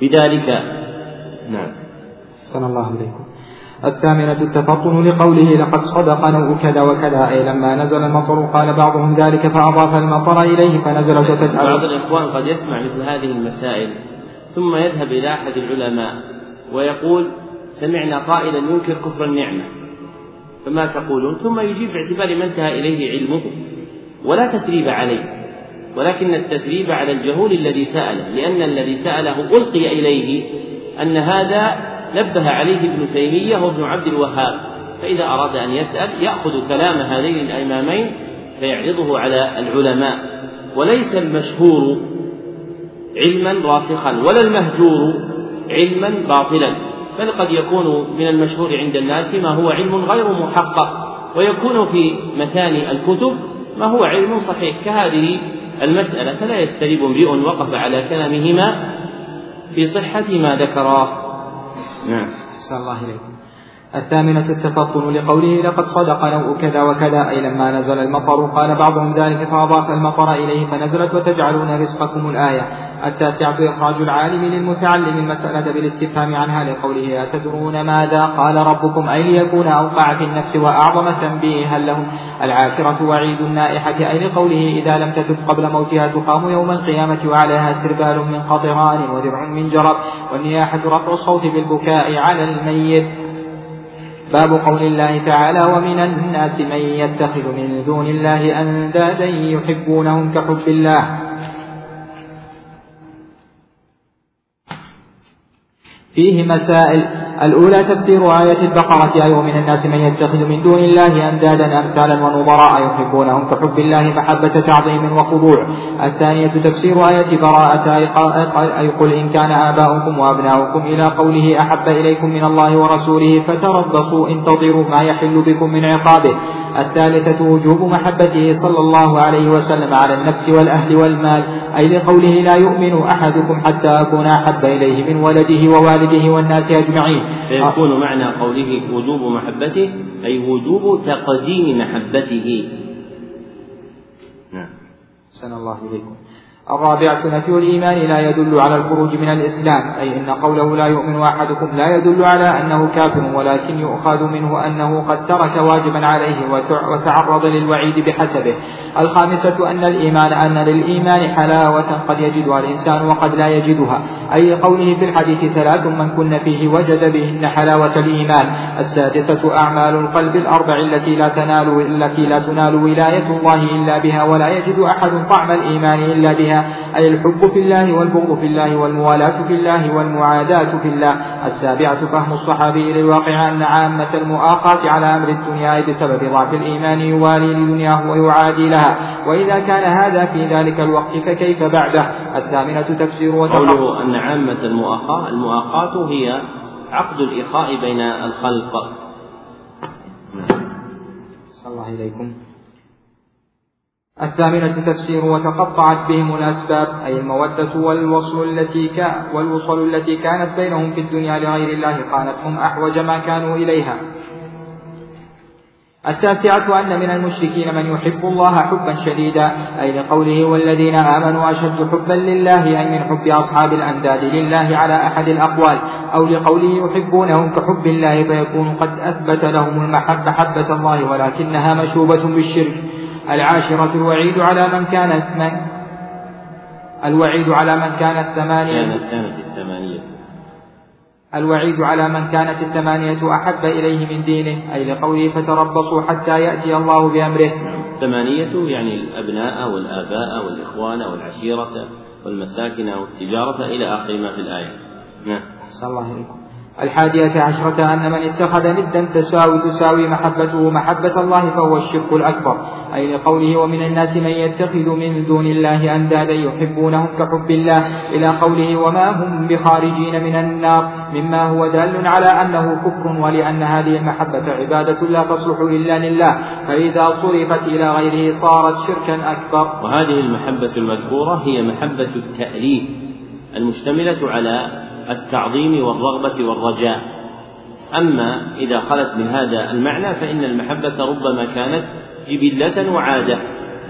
بذلك. نعم. صلى الله عليكم الثامنة التفطن لقوله لقد صدق نوء كذا وكذا أي لما نزل المطر قال بعضهم ذلك فأضاف المطر إليه فنزل وتجعل بعض الإخوان قد يسمع مثل هذه المسائل ثم يذهب إلى أحد العلماء ويقول سمعنا قائلا ينكر كفر النعمة. فما تقولون؟ ثم يجيب باعتبار ما انتهى إليه علمه. ولا تثريب عليه. ولكن التثريب على الجهول الذي سأله لأن الذي سأله ألقي إليه أن هذا نبه عليه ابن تيمية وابن عبد الوهاب. فإذا أراد أن يسأل يأخذ كلام هذين الإمامين فيعرضه على العلماء. وليس المشهور علما راسخا ولا المهجور علما باطلا. بل قد يكون من المشهور عند الناس ما هو علم غير محقق. ويكون في متان الكتب ما هو علم صحيح. كهذه المسألة فلا يستريب امرئ وقف على كلامهما في صحة ما ذكراه نعم. الله إليكم الثامنة التفطن لقوله لقد صدق نوء كذا وكذا أي لما نزل المطر. قال بعضهم ذلك فأضاف المطر إليه فنزلت وتجعلون رزقكم الآية. التاسعة إخراج العالم للمتعلم المسألة بالاستفهام عنها لقوله أتدرون ماذا قال ربكم؟ أي ليكون أوقع في النفس وأعظم تنبيها لهم؟ العاشرة وعيد النائحة أي لقوله إذا لم تتب قبل موتها تقام يوم القيامة وعليها سربال من قطران ودرع من جرب والنياحة رفع الصوت بالبكاء على الميت. باب قول الله تعالى ومن الناس من يتخذ من دون الله أندادا يحبونهم كحب الله. فيه مسائل الأولى تفسير آية البقرة أي ومن الناس من يتخذ من دون الله أندادا أمثالا ونظراء يحبونهم كحب الله محبة تعظيم وخضوع. الثانية تفسير آية براءة أي قل إن كان آباؤكم وأبناؤكم إلى قوله أحب إليكم من الله ورسوله فتربصوا انتظروا ما يحل بكم من عقابه. الثالثة وجوب محبته صلى الله عليه وسلم على النفس والأهل والمال أي لقوله لا يؤمن أحدكم حتى أكون أحب إليه من ولده ووالده والناس أجمعين. فيكون معنى قوله وجوب محبته أي وجوب تقديم محبته. نعم. سن الله إليكم. الرابعة نفي الإيمان لا يدل على الخروج من الإسلام أي إن قوله لا يؤمن أحدكم لا يدل على أنه كافر ولكن يؤخذ منه أنه قد ترك واجبا عليه وتعرض للوعيد بحسبه. الخامسة أن الإيمان أن للإيمان حلاوة قد يجدها الإنسان وقد لا يجدها أي قوله في الحديث ثلاث من كن فيه وجد بهن حلاوة الإيمان. السادسة أعمال القلب الأربع التي لا تنال التي لا تنال ولاية الله إلا بها ولا يجد أحد طعم الإيمان إلا بها. أي الحب في الله والبغض في الله والموالاة في الله والمعاداة في الله. السابعة فهم الصحابي للواقع أن عامة المؤاخاة على أمر الدنيا بسبب ضعف الإيمان يوالي لدنياه ويعادي لها. وإذا كان هذا في ذلك الوقت فكيف بعده؟ الثامنة تفسير قوله أن عامة المؤاخاة المؤاخاة هي عقد الإخاء بين الخلق. صلى الله إليكم الثامنة تفسير وتقطعت بهم الأسباب أي المودة والوصل التي كان والوصل التي كانت بينهم في الدنيا لغير الله قانتهم أحوج ما كانوا إليها. التاسعة أن من المشركين من يحب الله حبا شديدا أي لقوله والذين آمنوا أشد حبا لله أي من حب أصحاب الأنداد لله على أحد الأقوال أو لقوله يحبونهم كحب الله فيكون قد أثبت لهم المحبة حبة الله ولكنها مشوبة بالشرك. العاشرة الوعيد على من كانت من الوعيد على من كانت ثمانية كانت الثمانية. الوعيد على من كانت الثمانية أحب إليه من دينه أي لقوله فتربصوا حتى يأتي الله بأمره. الثمانية يعني الأبناء والآباء والإخوان والعشيرة والمساكن والتجارة إلى آخر ما في الآية. نعم. الله إليكم. الحادية عشرة أن من اتخذ ندا تساوي تساوي محبته محبة الله فهو الشرك الأكبر أي لقوله ومن الناس من يتخذ من دون الله أندادا يحبونهم كحب الله إلى قوله وما هم بخارجين من النار مما هو دال على أنه كفر ولأن هذه المحبة عبادة لا تصلح إلا لله فإذا صرفت إلى غيره صارت شركا أكبر. وهذه المحبة المذكورة هي محبة التأليف المشتملة على التعظيم والرغبة والرجاء. أما إذا خلت من هذا المعنى فإن المحبة ربما كانت جبلة وعادة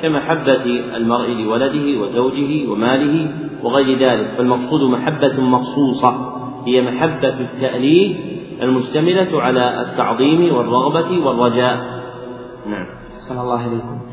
كمحبة المرء لولده وزوجه وماله وغير ذلك. فالمقصود محبة مخصوصة هي محبة التأليف المشتملة على التعظيم والرغبة والرجاء. نعم. صلى الله عليكم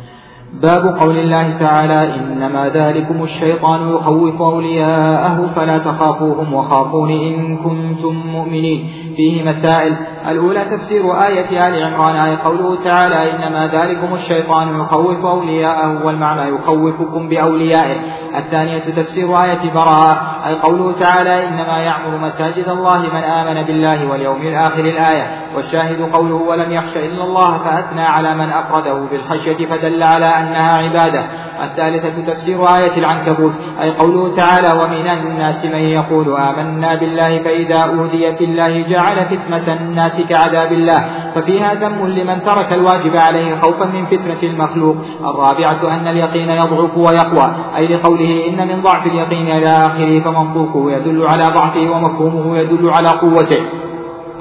باب قول الله تعالى إنما ذلكم الشيطان يخوف أولياءه فلا تخافوهم وخافون إن كنتم مؤمنين. فيه مسائل. الأولى تفسير آية آل عمران. أي قوله تعالى إنما ذلكم الشيطان يخوف أولياءه والمعنى يخوفكم بأوليائه. الثانية تفسير آية براءة. أي قوله تعالى إنما يعمر مساجد الله من آمن بالله واليوم الآخر الآية. والشاهد قوله ولم يخش إلا الله فأثنى على من أفرده بالخشية فدل على أنها عبادة. الثالثة تفسير آية العنكبوت أي قوله تعالى ومن الناس من يقول آمنا بالله فإذا أوذي في الله جعل فتنة الناس كعذاب الله. ففيها ذم لمن ترك الواجب عليه خوفا من فتنة المخلوق. الرابعة أن اليقين يضعف ويقوى أي لقوله إن من ضعف اليقين إلى آخره فمنطوقه يدل على ضعفه ومفهومه يدل على قوته.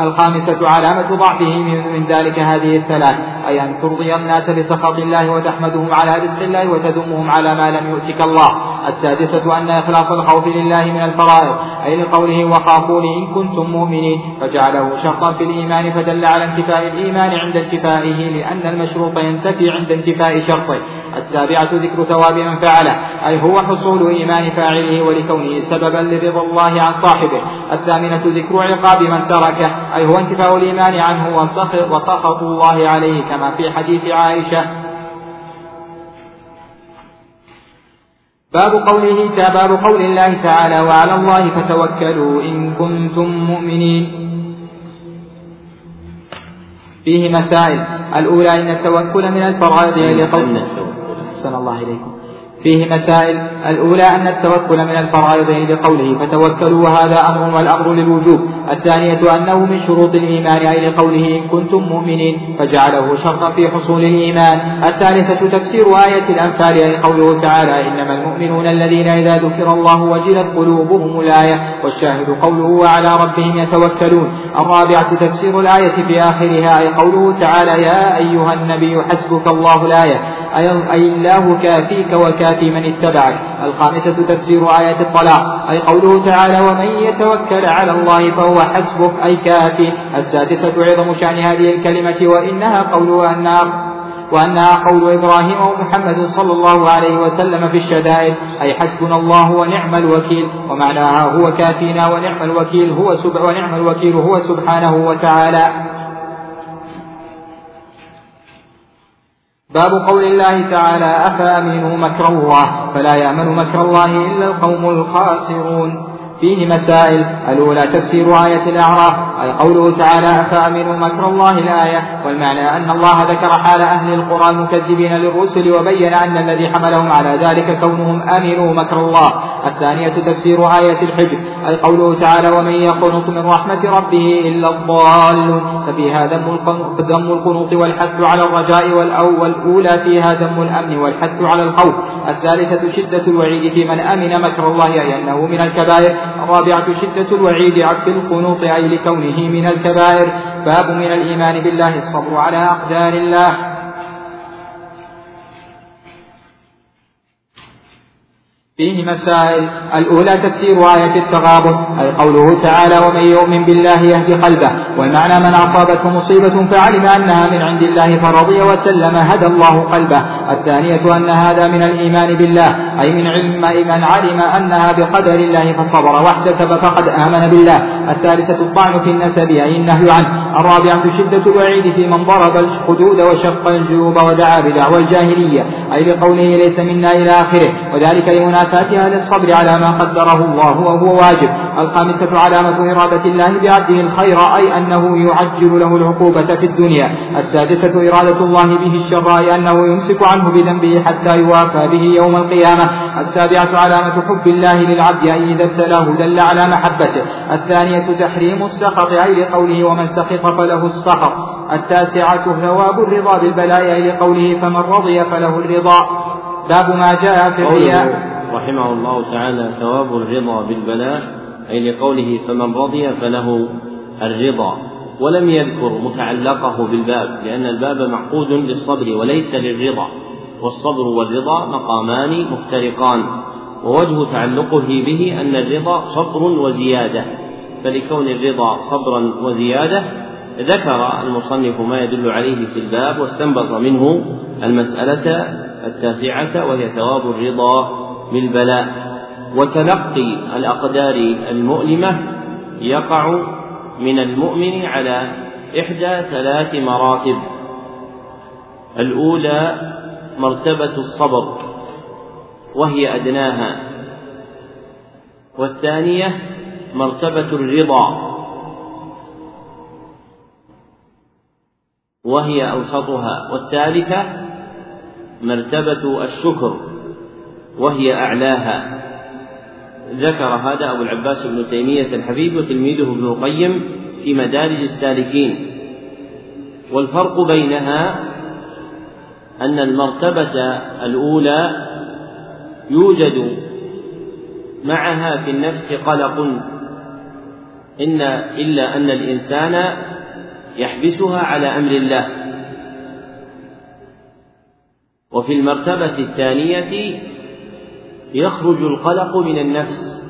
الخامسة علامة ضعفه من ذلك هذه الثلاث أي أن ترضي الناس بسخط الله وتحمدهم على رزق الله وتذمهم على ما لم يؤتك الله. السادسة أن إخلاص الخوف لله من الفرائض أي لقوله وخافوني إن كنتم مؤمنين. فجعله شرطا في الإيمان فدل على انتفاء الإيمان عند انتفائه لأن المشروط ينتفي عند انتفاء شرطه. السابعة ذكر ثواب من فعله أي هو حصول إيمان فاعله ولكونه سببا لرضا الله عن صاحبه. الثامنة ذكر عقاب من تركه أي هو انتفاء الإيمان عنه وسخط الله عليه كما في حديث عائشة. باب قوله باب قول الله تعالى وعلى الله فتوكلوا إن كنتم مؤمنين فيه مسائل. الأولى أن التوكل من الفرائض لقول أحسن الله إليكم فيه مسائل. الأولى أن التوكل من الفرائض لقوله فتوكلوا وهذا أمر والأمر للوجوب الثانية أنه من شروط الإيمان أي لقوله إن كنتم مؤمنين فجعله شرطا في حصول الإيمان. الثالثة تفسير آية الأنفال أي قوله تعالى إنما المؤمنون الذين إذا ذكر الله وجلت قلوبهم الآية والشاهد قوله وعلى ربهم يتوكلون الرابعة تفسير الآية في آخرها أي قوله تعالى يا أيها النبي حسبك الله الآية أي الله كافيك وكافي من اتبعك. الخامسة تفسير آية الطلاق. أي قوله تعالى ومن يتوكل على الله فهو حسبه. أي كافي. السادسة عظم شأن هذه الكلمة وإنها قول النار وأنها قول إبراهيم ومحمد صلى الله عليه وسلم في الشدائد. أي حسبنا الله ونعم الوكيل. ومعناها هو كافينا ونعم الوكيل هو سب ونعم الوكيل هو سبحانه وتعالى. باب قول الله تعالى أفأمنوا مكر الله فلا يأمن مكر الله إلا القوم الخاسرون. فيه مسائل. الأولى تفسير آية الأعراف. أي قوله تعالى أفأمنوا مكر الله الآية. والمعنى أن الله ذكر حال أهل القرى المكذبين للرسل وبين أن الذي حملهم على ذلك كونهم أمنوا مكر الله. الثانية تفسير آية الحجر. أي قوله تعالى ومن يقنط من رحمة ربه إلا الضالون. ففيها ذم القنوط والحث على الرجاء والأولى فيها ذم الأمن والحث على الخوف. الثالثة شدة الوعيد في من أمن مكر الله أي أنه من الكبائر. الرابعة شدة الوعيد في القنوط أي لكونه من الكبائر. باب من الإيمان بالله الصبر على أقدار الله. فيه مسائل. الأولى تفسير آية التغابن. أي قوله تعالى ومن يؤمن بالله يهدي قلبه. والمعنى من أصابته مصيبة فعلم أنها من عند الله فرضي وسلم هدى الله قلبه. الثانية أن هذا من الإيمان بالله أي من علم من علم أنها بقدر الله فصبر واحتسب فقد آمن بالله. الثالثة الطعن في النسب أي النهي عنه. الرابعة شدة الوعيد في من ضرب الحدود وشق الجيوب ودعا بدعوى الجاهلية أي لقوله ليس منا إلى آخره. وذلك لمنافاتها للصبر على ما قدره الله وهو واجب. الخامسة علامة إرادة الله بعبده الخير أي أنه يعجل له العقوبة في الدنيا. السادسة إرادة الله به الشر أي أنه يمسك عنه بذنبه حتى يوافى به يوم القيامة. السابعة علامة حب الله للعبد أي إذا ابتلاه دل على محبته. الثانية تحريم السخط أي لقوله ومن سخط فله السخط. التاسعة ثواب الرضا بالبلاء أي لقوله فمن رضي فله الرضا. باب ما جاء في الرياء. رحمه الله تعالى ثواب الرضا بالبلاء أي لقوله فمن رضي فله الرضا. ولم يذكر متعلقه بالباب لأن الباب معقود للصبر وليس للرضا والصبر والرضا مقامان مفترقان ووجه تعلقه به أن الرضا صبر وزيادة فلكون الرضا صبرا وزيادة ذكر المصنف ما يدل عليه في الباب واستنبط منه المسألة التاسعة وهي ثواب الرضا بالبلاء. وتلقي الأقدار المؤلمة يقع من المؤمن على إحدى ثلاث مراتب. الأولى مرتبة الصبر وهي أدناها. والثانية مرتبة الرضا وهي أوسطها. والثالثة مرتبة الشكر وهي أعلاها. ذكر هذا أبو العباس بن تيمية الحبيب وتلميذه ابن القيم في مدارج السالكين. والفرق بينها أن المرتبة الأولى يوجد معها في النفس قلق إن إلا أن الإنسان يحبسها على أمر الله. وفي المرتبة الثانية يخرج القلق من النفس.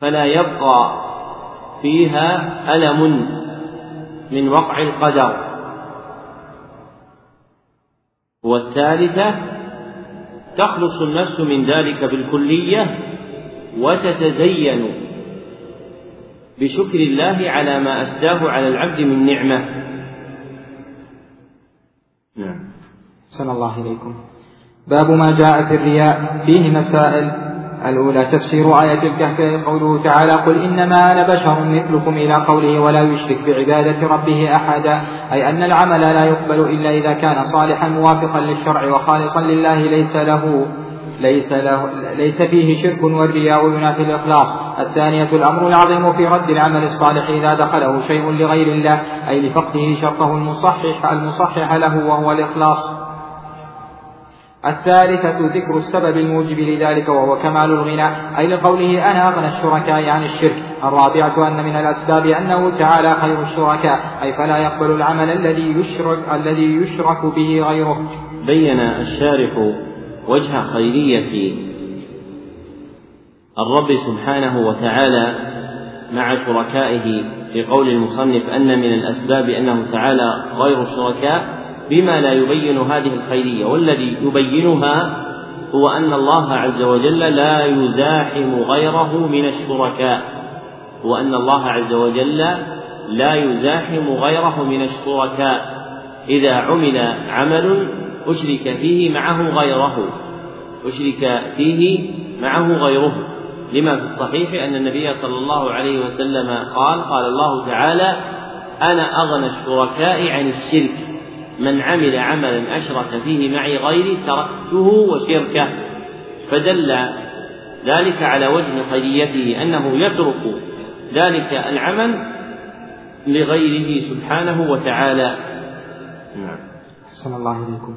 فلا يبقى فيها ألم من وقع القدر. والثالثة تخلص النفس من ذلك بالكلية وتتزين بشكر الله على ما أسداه على العبد من نعمة. نعم. سن الله إليكم باب ما جاء في الرياء. فيه مسائل. الأولى تفسير آية الكهف. قوله تعالى قل إنما أنا بشر مثلكم إلى قوله ولا يشرك بعبادة ربه أحدا. أي أن العمل لا يقبل إلا إذا كان صالحا موافقا للشرع وخالصا لله. ليس له ليس له ليس فيه شرك والرياء ينافي الإخلاص. الثانية الأمر العظيم في رد العمل الصالح إذا دخله شيء لغير الله أي لفقده شرطه المصحح المصحح له وهو الإخلاص. الثالثة ذكر السبب الموجب لذلك وهو كمال الغنى. أي لقوله أنا أغنى الشركاء عن الشرك. الرابعة أن من الأسباب أنه تعالى خير الشركاء. أي فلا يقبل العمل الذي يشرك الذي يشرك به غيره. بين الشارح وجه خيرية الرب سبحانه وتعالى مع شركائه في قول المصنف أن من الأسباب أنه تعالى غير الشركاء بما لا يبين هذه الخيرية. والذي يبينها هو أن الله عز وجل لا يزاحم غيره من الشركاء. هو أن الله عز وجل لا يزاحم غيره من الشركاء. إذا عمل عمل أشرك فيه معه غيره. أشرك فيه معه غيره. لما في الصحيح أن النبي صلى الله عليه وسلم قال قال الله تعالى أنا أغنى الشركاء عن الشرك. من عمل عملا أشرك فيه معي غيري تركته وشركه. فدل ذلك على وجه خيريته أنه يترك ذلك العمل لغيره سبحانه وتعالى. نعم. صلى الله عليكم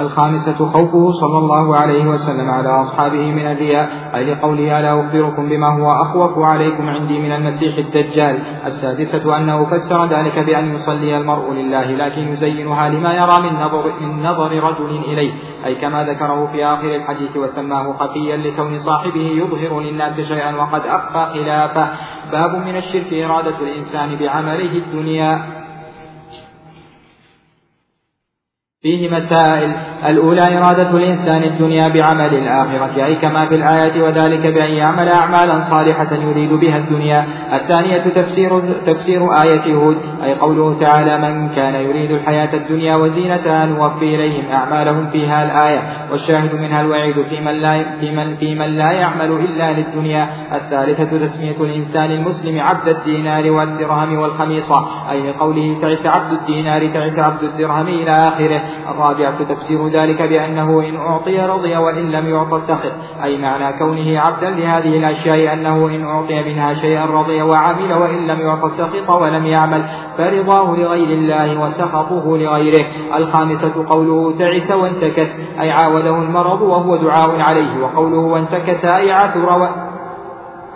الخامسة خوفه صلى الله عليه وسلم على أصحابه من الرياء. أي لقوله ألا أخبركم بما هو أخوف عليكم عندي من المسيح الدجال. السادسة أنه فسر ذلك بأن يصلي المرء لله لكن يزينها لما يرى من نظر, من نظر رجل إليه. أي كما ذكره في آخر الحديث وسماه خفيا لكون صاحبه يظهر للناس شيئا وقد أخفى خلافه. باب من الشرك إرادة الإنسان بعمله الدنيا. فيه مسائل الأولى إرادة الإنسان الدنيا بعمل الآخرة أي كما في الآية وذلك بأن يعمل أعمالا صالحة يريد بها الدنيا. الثانية تفسير تفسير آية هود أي قوله تعالى من كان يريد الحياة الدنيا وزينتها نوفي إليهم أعمالهم فيها الآية والشاهد منها الوعيد في من لا في من, في من لا يعمل إلا للدنيا. الثالثة تسمية الإنسان المسلم عبد الدينار والدرهم والخميصة أي لقوله تعس عبد الدينار تعس عبد الدرهم إلى آخره. الرابعة تفسير ذلك بأنه إن أعطي رضي وإن لم يعط سخط. أي معنى كونه عبدا لهذه الأشياء أنه إن أعطي منها شيئا رضي وعمل وإن لم يعط سخط ولم يعمل فرضاه لغير الله وسخطه لغيره. الخامسة قوله تعس وانتكس أي عاوده المرض وهو دعاء عليه وقوله وانتكس أي عثر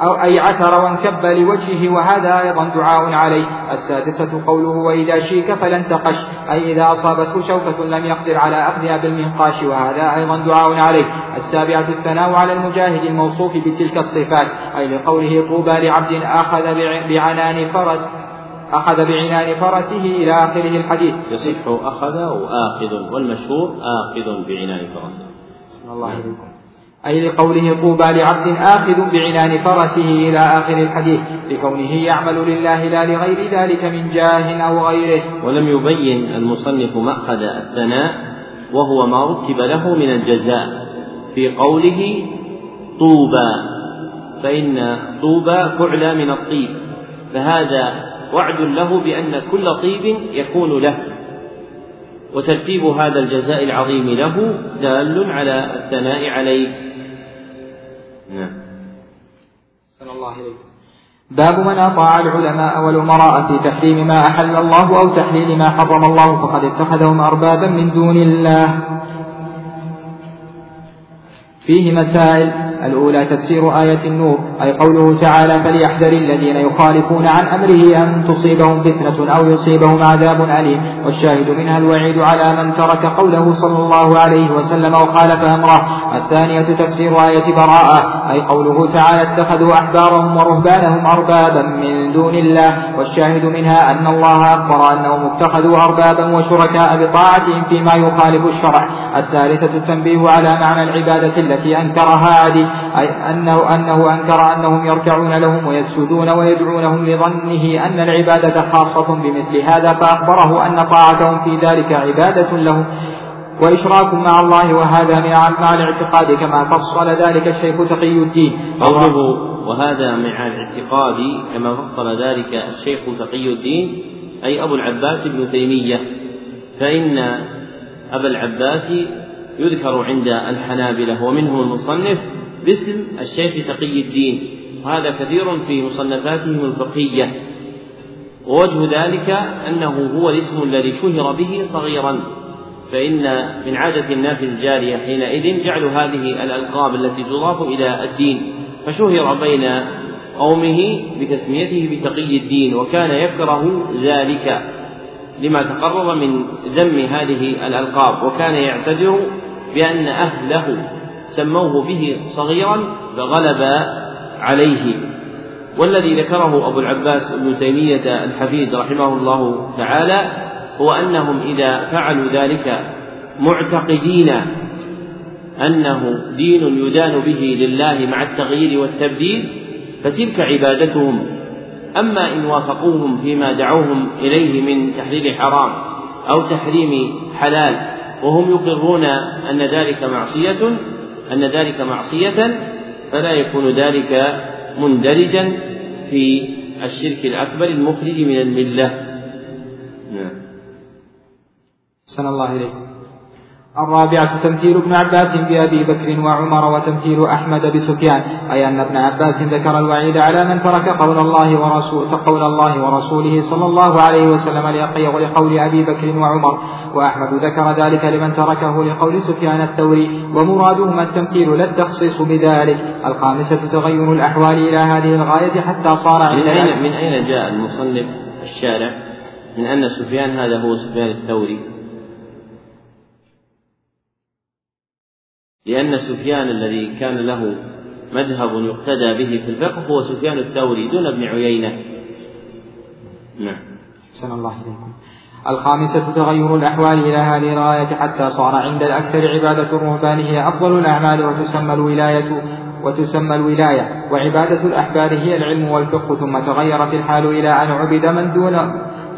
أو أي عثر وانكب لوجهه وهذا أيضا دعاء عليه. السادسة قوله وإذا شيك فلن تقش أي إذا أصابته شوكة لم يقدر على أخذها بالمنقاش وهذا أيضا دعاء عليه. السابعة الثناء على المجاهد الموصوف بتلك الصفات أي لقوله طوبى لعبد أخذ بعنان فرس أخذ بعنان فرسه إلى آخره الحديث. يصح أخذ أو آخذ والمشهور آخذ بعنان فرسه. الله عليكم. أي لقوله طوبى لعبد آخذ بعنان فرسه إلى آخر الحديث لكونه يعمل لله لا لغير ذلك من جاه أو غيره. ولم يبين المصنف مأخذ الثناء وهو ما رتب له من الجزاء في قوله طوبى فإن طوبى فعلى من الطيب فهذا وعد له بأن كل طيب يكون له. وترتيب هذا الجزاء العظيم له دال على الثناء عليه. نعم. صلى الله عليه باب من أطاع العلماء والأمراء في تحريم ما أحل الله أو تحليل ما حرم الله فقد اتخذهم أربابا من دون الله. فيه مسائل الأولى تفسير آية النور أي قوله تعالى فليحذر الذين يخالفون عن أمره أن تصيبهم فتنة أو يصيبهم عذاب أليم. والشاهد منها الوعيد على من ترك قوله صلى الله عليه وسلم وخالف أمره. الثانية تفسير آية براءة أي قوله تعالى اتخذوا أحبارهم ورهبانهم أربابا من دون الله. والشاهد منها أن الله أخبر أنهم اتخذوا أربابا وشركاء بطاعتهم فيما يخالف الشرع. الثالثة التنبيه على معنى العبادة التي أنكرها عدي أي أنه, أنه أنكر أنهم يركعون لهم ويسجدون ويدعونهم لظنه أن العبادة خاصة بمثل هذا فأخبره أن طاعتهم في ذلك عبادة لهم. وإشراك مع الله وهذا مع الاعتقاد كما فصل ذلك الشيخ تقي الدين. قوله وهذا مع الاعتقاد كما فصل ذلك الشيخ تقي الدين أي أبو العباس ابن تيمية. فإن أبا العباس يذكر عند الحنابلة ومنهم المصنف باسم الشيخ تقي الدين. وهذا كثير في مصنفاتهم الفقهية. ووجه ذلك أنه هو الاسم الذي شهر به صغيرا. فإن من عادة الناس الجارية حينئذ جعل هذه الألقاب التي تضاف إلى الدين. فشهر بين قومه بتسميته بتقي الدين وكان يكره ذلك. لما تقرر من ذم هذه الألقاب وكان يعتذر بأن أهله سموه به صغيرا فغلب عليه. والذي ذكره أبو العباس ابن تيمية الحفيد رحمه الله تعالى هو أنهم إذا فعلوا ذلك معتقدين أنه دين يدان به لله مع التغيير والتبديل فتلك عبادتهم. أما إن وافقوهم فيما دعوهم إليه من تحليل حرام أو تحريم حلال وهم يقرون أن ذلك معصية أن ذلك معصية فلا يكون ذلك مندرجا في الشرك الأكبر المخرج من الملة. نعم. الله إليكم الرابعة تمثيل ابن عباس بأبي بكر وعمر وتمثيل أحمد بسفيان. أي أن ابن عباس ذكر الوعيد على من ترك قول الله ورسول قول الله ورسوله صلى الله عليه وسلم ولقول أبي بكر وعمر. وأحمد ذكر ذلك لمن تركه لقول سفيان الثوري. ومرادهما التمثيل لا التخصيص بذلك. الخامسة تغير الأحوال إلى هذه الغاية حتى صار من أين من أين جاء المصنف الشارع؟ من أن سفيان هذا هو سفيان الثوري. لأن سفيان الذي كان له مذهب يقتدى به في الفقه هو سفيان الثوري دون ابن عيينة. نعم. أحسن الله إليكم. الخامسة تغير الأحوال إلى هذه الغاية حتى صار عند الأكثر عبادة الرهبان هي أفضل الأعمال وتسمى الولاية وتسمى الولاية. وعبادة الأحبار هي العلم والفقه ثم تغيرت الحال إلى أن عبد من دون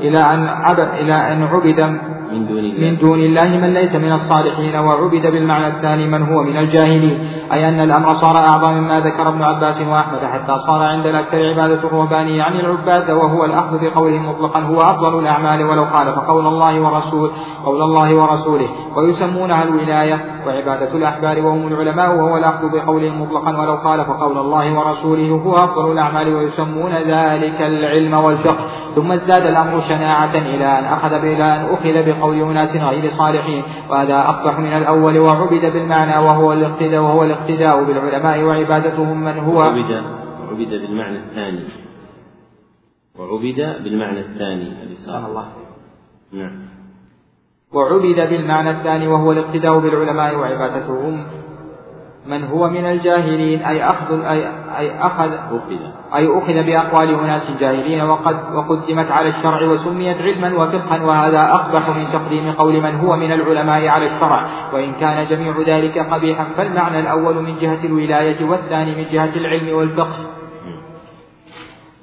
إلى أن عبد إلى أن عبد من دون الله. من دون الله من ليس من الصالحين وعبد بالمعنى الثاني من هو من الجاهلين. أي أن الأمر صار أعظم مما ذكر ابن عباس وأحمد حتى صار عند الأكثر عبادة الرهبان يعني العباد وهو الأخذ بقوله مطلقا هو أفضل الأعمال ولو خالف قول الله ورسول قول الله ورسوله. ويسمونها الولاية وعبادة الأحبار وهم العلماء وهو الأخذ بقوله مطلقا ولو خالف قول الله ورسوله. هو أفضل الأعمال ويسمون ذلك العلم والفقه. ثم ازداد الأمر شناعة إلى أن أخذ إلى أن أخذ بقول أناس غير صالحين وهذا أقبح من الأول وعبد بالمعنى وهو الاقتداء وهو الاقتداء بالعلماء وعبادتهم من هو عبد عبد بالمعنى الثاني. وعبد بالمعنى الثاني. الله. نعم. وعبد بالمعنى الثاني وهو الاقتداء بالعلماء وعبادتهم. من هو من الجاهلين أي أخذ أي, أي أخذ. أي أخذ بأقوال أناس جاهلين وقد وقدمت على الشرع وسميت علما وفقها وهذا أقبح من تقديم قول من هو من العلماء على الشرع. وإن كان جميع ذلك قبيحا فالمعنى الأول من جهة الولاية والثاني من جهة العلم والفقه.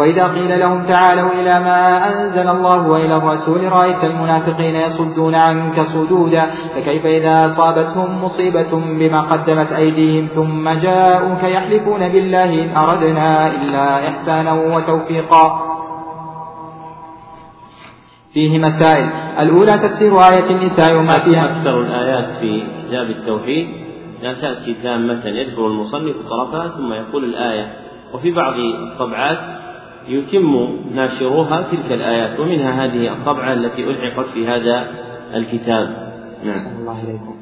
وإذا قيل لهم تعالوا إلى ما أنزل الله وإلى الرسول رأيت المنافقين يصدون عنك صدودا فكيف إذا أصابتهم مصيبة بما قدمت أيديهم ثم جاءوك يحلفون بالله إن أردنا إلا إحسانا وتوفيقا. فيه مسائل. الأولى تفسير آية النساء وما فيها. أكثر الآيات في كتاب التوحيد. لا تأتي تامة يذكر المصنف طرفها ثم يقول الآية. وفي بعض الطبعات يتم ناشروها تلك الآيات ومنها هذه الطبعة التي ألحقت في هذا الكتاب. نعم. الله إليكم.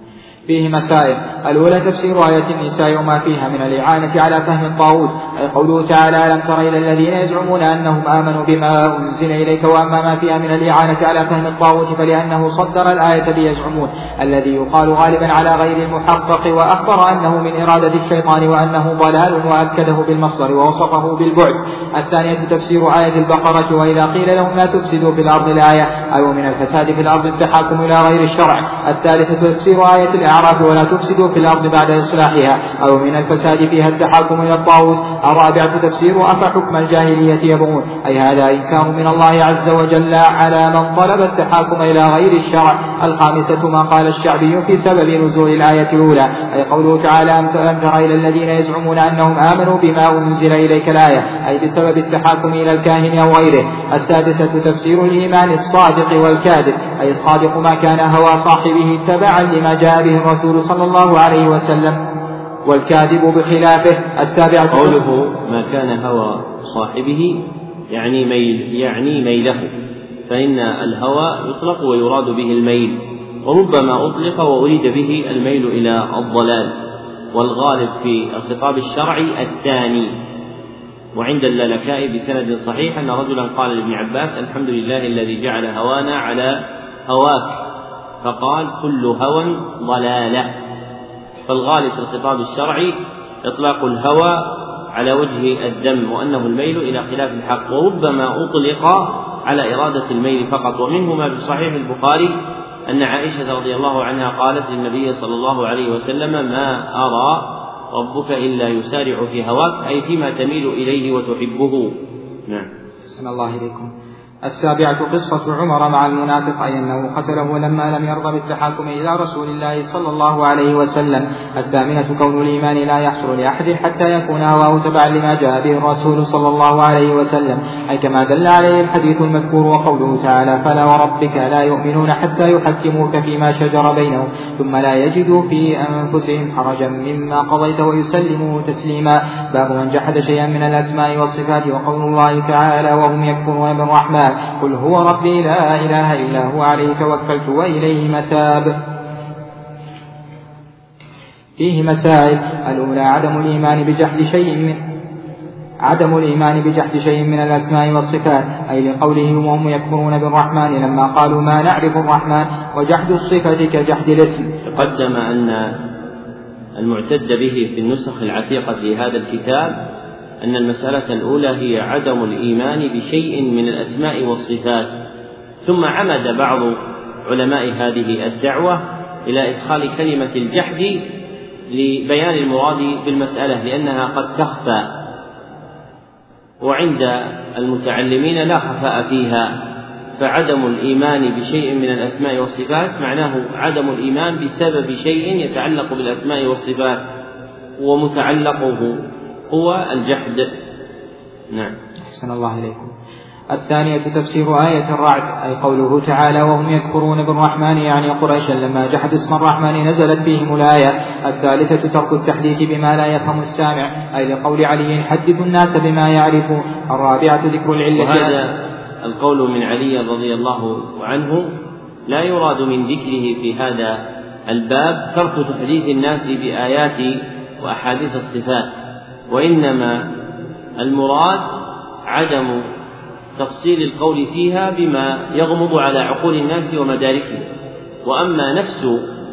فيه مسائل. الأولى تفسير آية النساء وما فيها من الإعانة على فهم الطاغوت. أي قوله تعالى ألم تر إلى الذين يزعمون أنهم آمنوا بما أنزل إليك وأما ما فيها من الإعانة على فهم الطاغوت فلأنه صدر الآية بيزعمون الذي يقال غالبا على غير المحقق وأخبر أنه من إرادة الشيطان وأنه ضلال وأكده بالمصدر ووصفه بالبعد. الثانية تفسير آية البقرة وإذا قيل لهم لا تفسدوا في الأرض الآية أي من الفساد في الأرض التحاكم إلى غير الشرع. الثالثة تفسير آية الأعراف ولا تفسدوا في الأرض بعد إصلاحها أو من الفساد فيها التحاكم إلى الطاغوت. الرابعة تفسير أفحكم الجاهلية يبغون. أي هذا إنكار من الله عز وجل على من طلب التحاكم إلى غير الشرع. الخامسة ما قال الشعبي في سبب نزول الآية الأولى. أي قوله تعالى أم تر إلى الذين يزعمون أنهم آمنوا بما أنزل إليك الآية؟ أي بسبب التحاكم إلى الكاهن أو غيره. السادسة تفسير الإيمان الصادق والكاذب. أي الصادق ما كان هوى صاحبه تبعا لما جاء به الرسول صلى الله عليه وسلم والكاذب بخلافه السابعة قوله ما كان هوى صاحبه يعني ميل يعني ميله فإن الهوى يطلق ويراد به الميل وربما أطلق وأريد به الميل إلى الضلال والغالب في الخطاب الشرعي الثاني. وعند اللالكائي بسند صحيح أن رجلا قال لابن عباس الحمد لله الذي جعل هوانا على هواك. فقال كل هوى ضلالة. فالغالب في الخطاب الشرعي إطلاق الهوى على وجه الذم وأنه الميل إلى خلاف الحق وربما أطلق على إرادة الميل فقط. ومنه ما في صحيح البخاري أن عائشة رضي الله عنها قالت للنبي صلى الله عليه وسلم ما أرى ربك إلا يسارع في هواك. أي فيما تميل إليه وتحبه. نعم. الله إليكم. السابعة قصة عمر مع المنافق أي أنه قتله لما لم يرضى بالتحاكم إلى رسول الله صلى الله عليه وسلم. الثامنة كون الإيمان لا يحصل لأحد حتى يكون هواه تبعا لما جاء به الرسول صلى الله عليه وسلم. أي كما دل عليه الحديث المذكور وقوله تعالى فلا وربك لا يؤمنون حتى يحكموك فيما شجر بينهم ثم لا يجدوا في أنفسهم حرجا مما قضيت ويسلموا تسليما. باب من جحد شيئا من الأسماء والصفات وقول الله تعالى وهم يكفرون بالرحمن. قل هو ربي لا إله إلا هو عليه توكلت وإليه متاب فيه مسائل. الأولى عدم الإيمان بجحد شيء من عدم الإيمان بجحد شيء من الأسماء والصفات. أي لقوله وهم يكفرون بالرحمن لما قالوا ما نعرف الرحمن وجحد الصفة كجحد الاسم. تقدم أن المعتد به في النسخ العتيقة لهذا الكتاب أن المسألة الأولى هي عدم الإيمان بشيء من الأسماء والصفات ثم عمد بعض علماء هذه الدعوة إلى إدخال كلمة الجحد لبيان المراد بالمسألة لأنها قد تخفى وعند المتعلمين لا خفاء فيها فعدم الإيمان بشيء من الأسماء والصفات معناه عدم الإيمان بسبب شيء يتعلق بالأسماء والصفات ومتعلقه هو الجحد. نعم. أحسن الله إليكم. الثانية تفسير آية الرعد أي قوله تعالى وهم يكفرون بالرحمن يعني قريشا لما جحد اسم الرحمن نزلت فيهم الآية. الثالثة ترك التحديث بما لا يفهم السامع أي لقول علي حدثوا الناس بما يعرفون الرابعة ذكر العلة. وهذا القول من علي رضي الله عنه لا يراد من ذكره في هذا الباب ترك تحديث الناس بآيات وأحاديث الصفات وإنما المراد عدم تفصيل القول فيها بما يغمض على عقول الناس ومداركهم. وأما نفس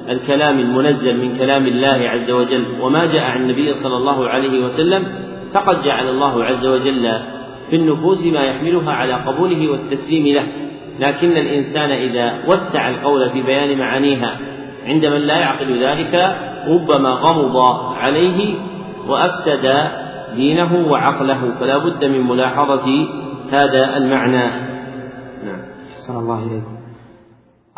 الكلام المنزل من كلام الله عز وجل وما جاء عن النبي صلى الله عليه وسلم فقد جعل الله عز وجل في النفوس ما يحملها على قبوله والتسليم له. لكن الإنسان إذا وسع القول في بيان معانيها عند من لا يعقل ذلك ربما غمض عليه وأفسد دينه وعقله فلا بد من ملاحظة هذا المعنى. نعم. الله إليكم.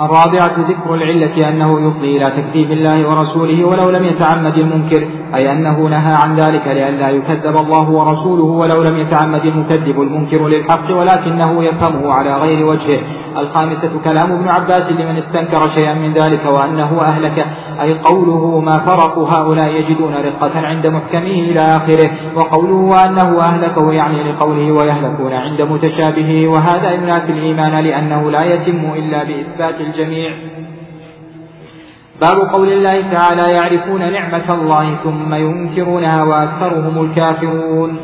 الرابعة ذكر العلة أنه يفضي إلى تكذيب الله ورسوله ولو لم يتعمد المنكر. أي أنه نهى عن ذلك لئلا يكذب الله ورسوله ولو لم يتعمد المكذب المنكر للحق ولكنه يفهمه على غير وجهه. الخامسة كلام ابن عباس لمن استنكر شيئا من ذلك وأنه أهلك. أي قوله ما فرقوا هؤلاء يجدون رقة عند محكمه إلى آخره وقوله وأنه أهلكه يعني لقوله ويهلكون عند متشابهه. وهذا ينافي الإيمان لأنه لا يتم إلا بإثبات الجميع. باب قول الله تعالى يعرفون نعمة الله ثم ينكرونها وأكثرهم الكافرون.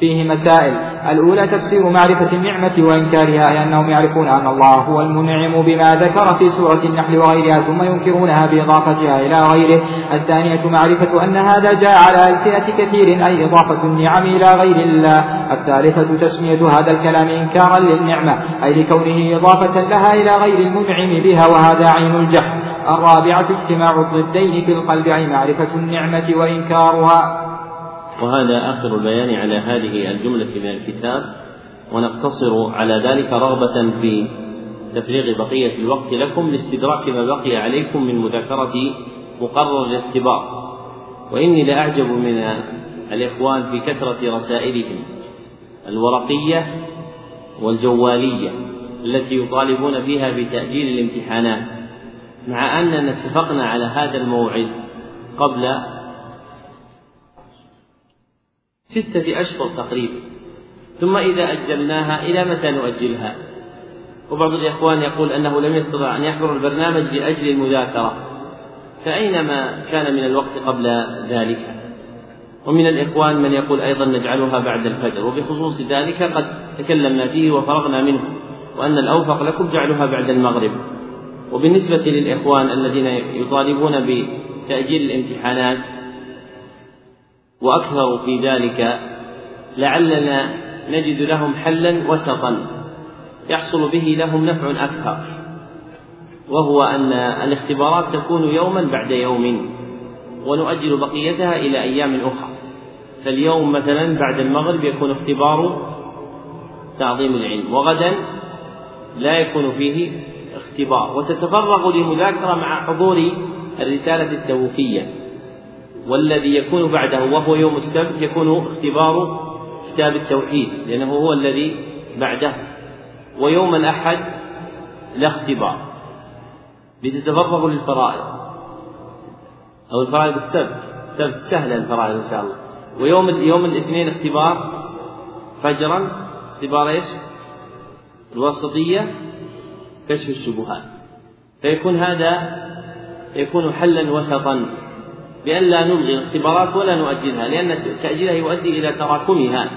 فيه مسائل. الأولى تفسير معرفة النعمة وإنكارها أي أنهم يعرفون أن الله هو المنعم بما ذكر في سورة النحل وغيرها ثم ينكرونها بإضافتها إلى غيره. الثانية معرفة أن هذا جاء على ألسنة كثير أي إضافة النعم إلى غير الله. الثالثة تسمية هذا الكلام إنكارا للنعمة أي لكونه إضافة لها إلى غير المنعم بها وهذا عين الجهل الرابعة اجتماع الضدين في القلب أي معرفة النعمة وإنكارها. وهذا آخر البيان على هذه الجملة من الكتاب. ونقتصر على ذلك رغبة في تفريغ بقية الوقت لكم لاستدراك ما بقي عليكم من مذاكرة مقرر الاختبار. وإني لأعجب من الإخوان في كثرة رسائلهم الورقية والجوالية التي يطالبون فيها بتأجيل الامتحانات. مع أننا اتفقنا على هذا الموعد قبل ستة أشهر تقريبا. ثم إذا أجلناها إلى متى نؤجلها؟ وبعض الإخوان يقول أنه لم يستطع أن يحضر البرنامج لأجل المذاكرة. فأين ما كان من الوقت قبل ذلك. ومن الإخوان من يقول أيضا نجعلها بعد الفجر. وبخصوص ذلك قد تكلمنا فيه وفرغنا منه وأن الأوفق لكم جعلها بعد المغرب. وبالنسبة للإخوان الذين يطالبون بتأجيل الامتحانات وأكثروا في ذلك لعلنا نجد لهم حلا وسطا يحصل به لهم نفع أكثر وهو أن الاختبارات تكون يوما بعد يوم ونؤجل بقيتها إلى أيام أخرى. فاليوم مثلا بعد المغرب يكون اختبار تعظيم العلم وغدا لا يكون فيه اختبار وتتفرغ للمذاكرة مع حضور الرسالة التوفية والذي يكون بعده وهو يوم السبت يكون اختبار كتاب التوحيد لأنه هو الذي بعده. ويوم الأحد لا اختبار. لتتفرغ للفرائض. أو الفرائض السبت. السبت سهلة الفرائض إن شاء الله. ويوم يوم الاثنين اختبار فجرا. اختبار إيش؟ الوسطية. كشف الشبهات. فيكون هذا يكون حلا وسطا بأن لا نلغي الاختبارات ولا نؤجلها لأن تأجيلها يؤدي إلى تراكمها.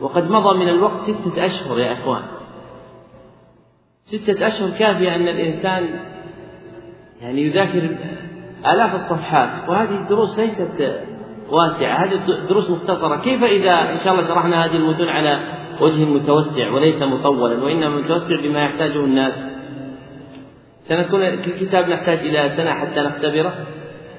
وقد مضى من الوقت ستة أشهر يا إخوان. ستة أشهر كافية أن الإنسان يعني يذاكر آلاف الصفحات. وهذه الدروس ليست واسعة هذه الدروس مختصرة. كيف إذا إن شاء الله شرحنا هذه المتون على وجه متوسع وليس مطولا وإنما متوسع بما يحتاجه الناس. سنكون الكتاب نحتاج إلى سنة حتى نختبره.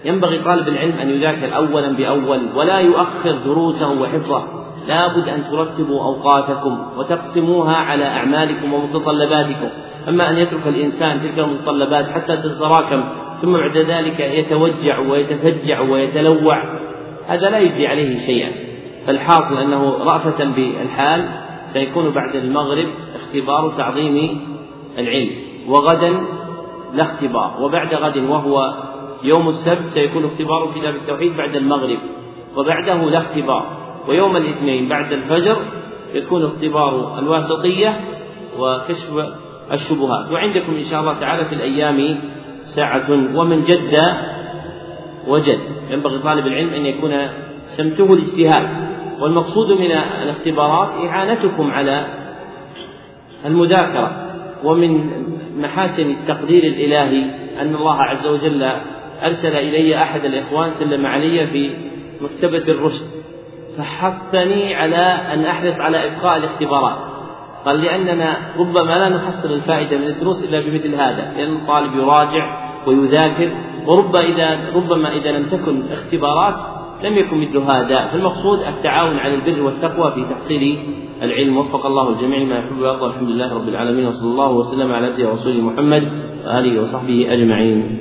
ينبغي طالب العلم أن يذاكر أولا بأول ولا يؤخر دروسه وحفظه. لا بد أن ترتبوا أوقاتكم وتقسموها على أعمالكم ومتطلباتكم. أما أن يترك الإنسان تلك المتطلبات حتى تتراكم ثم بعد ذلك يتوجع ويتفجع ويتلوع هذا لا يجري عليه شيئا. فالحاصل أنه رأفة بالحال سيكون بعد المغرب اختبار تعظيم العلم. وغدا لا اختبار. وبعد غد وهو يوم السبت سيكون اختبار كتاب التوحيد بعد المغرب. وبعده لا اختبار. ويوم الاثنين بعد الفجر يكون اختبار الواسطية وكشف الشبهات. وعندكم إن شاء الله تعالى في الأيام ساعة ومن جد وجد. ينبغي طالب العلم أن يكون سمته الاجتهاد. والمقصود من الاختبارات إعانتكم على المذاكرة ومن محاسن التقدير الإلهي أن الله عز وجل أرسل إلي أحد الإخوان سلم علي في مكتبة الرشد فحثني على أن أحرص على إبقاء الاختبارات. قال لأننا ربما لا نحصل الفائدة من الدروس إلا بمثل هذا لأن الطالب يراجع ويذاكر وربما إذا ربما إذا لم تكن اختبارات لم يكن مثل هذا فالمقصود التعاون على البر والتقوى في تحصيل العلم. وفق الله الجميع ما يحب ويرضى. الحمد لله رب العالمين وصلى الله وسلم على سيدنا رسول محمد وآله وصحبه أجمعين.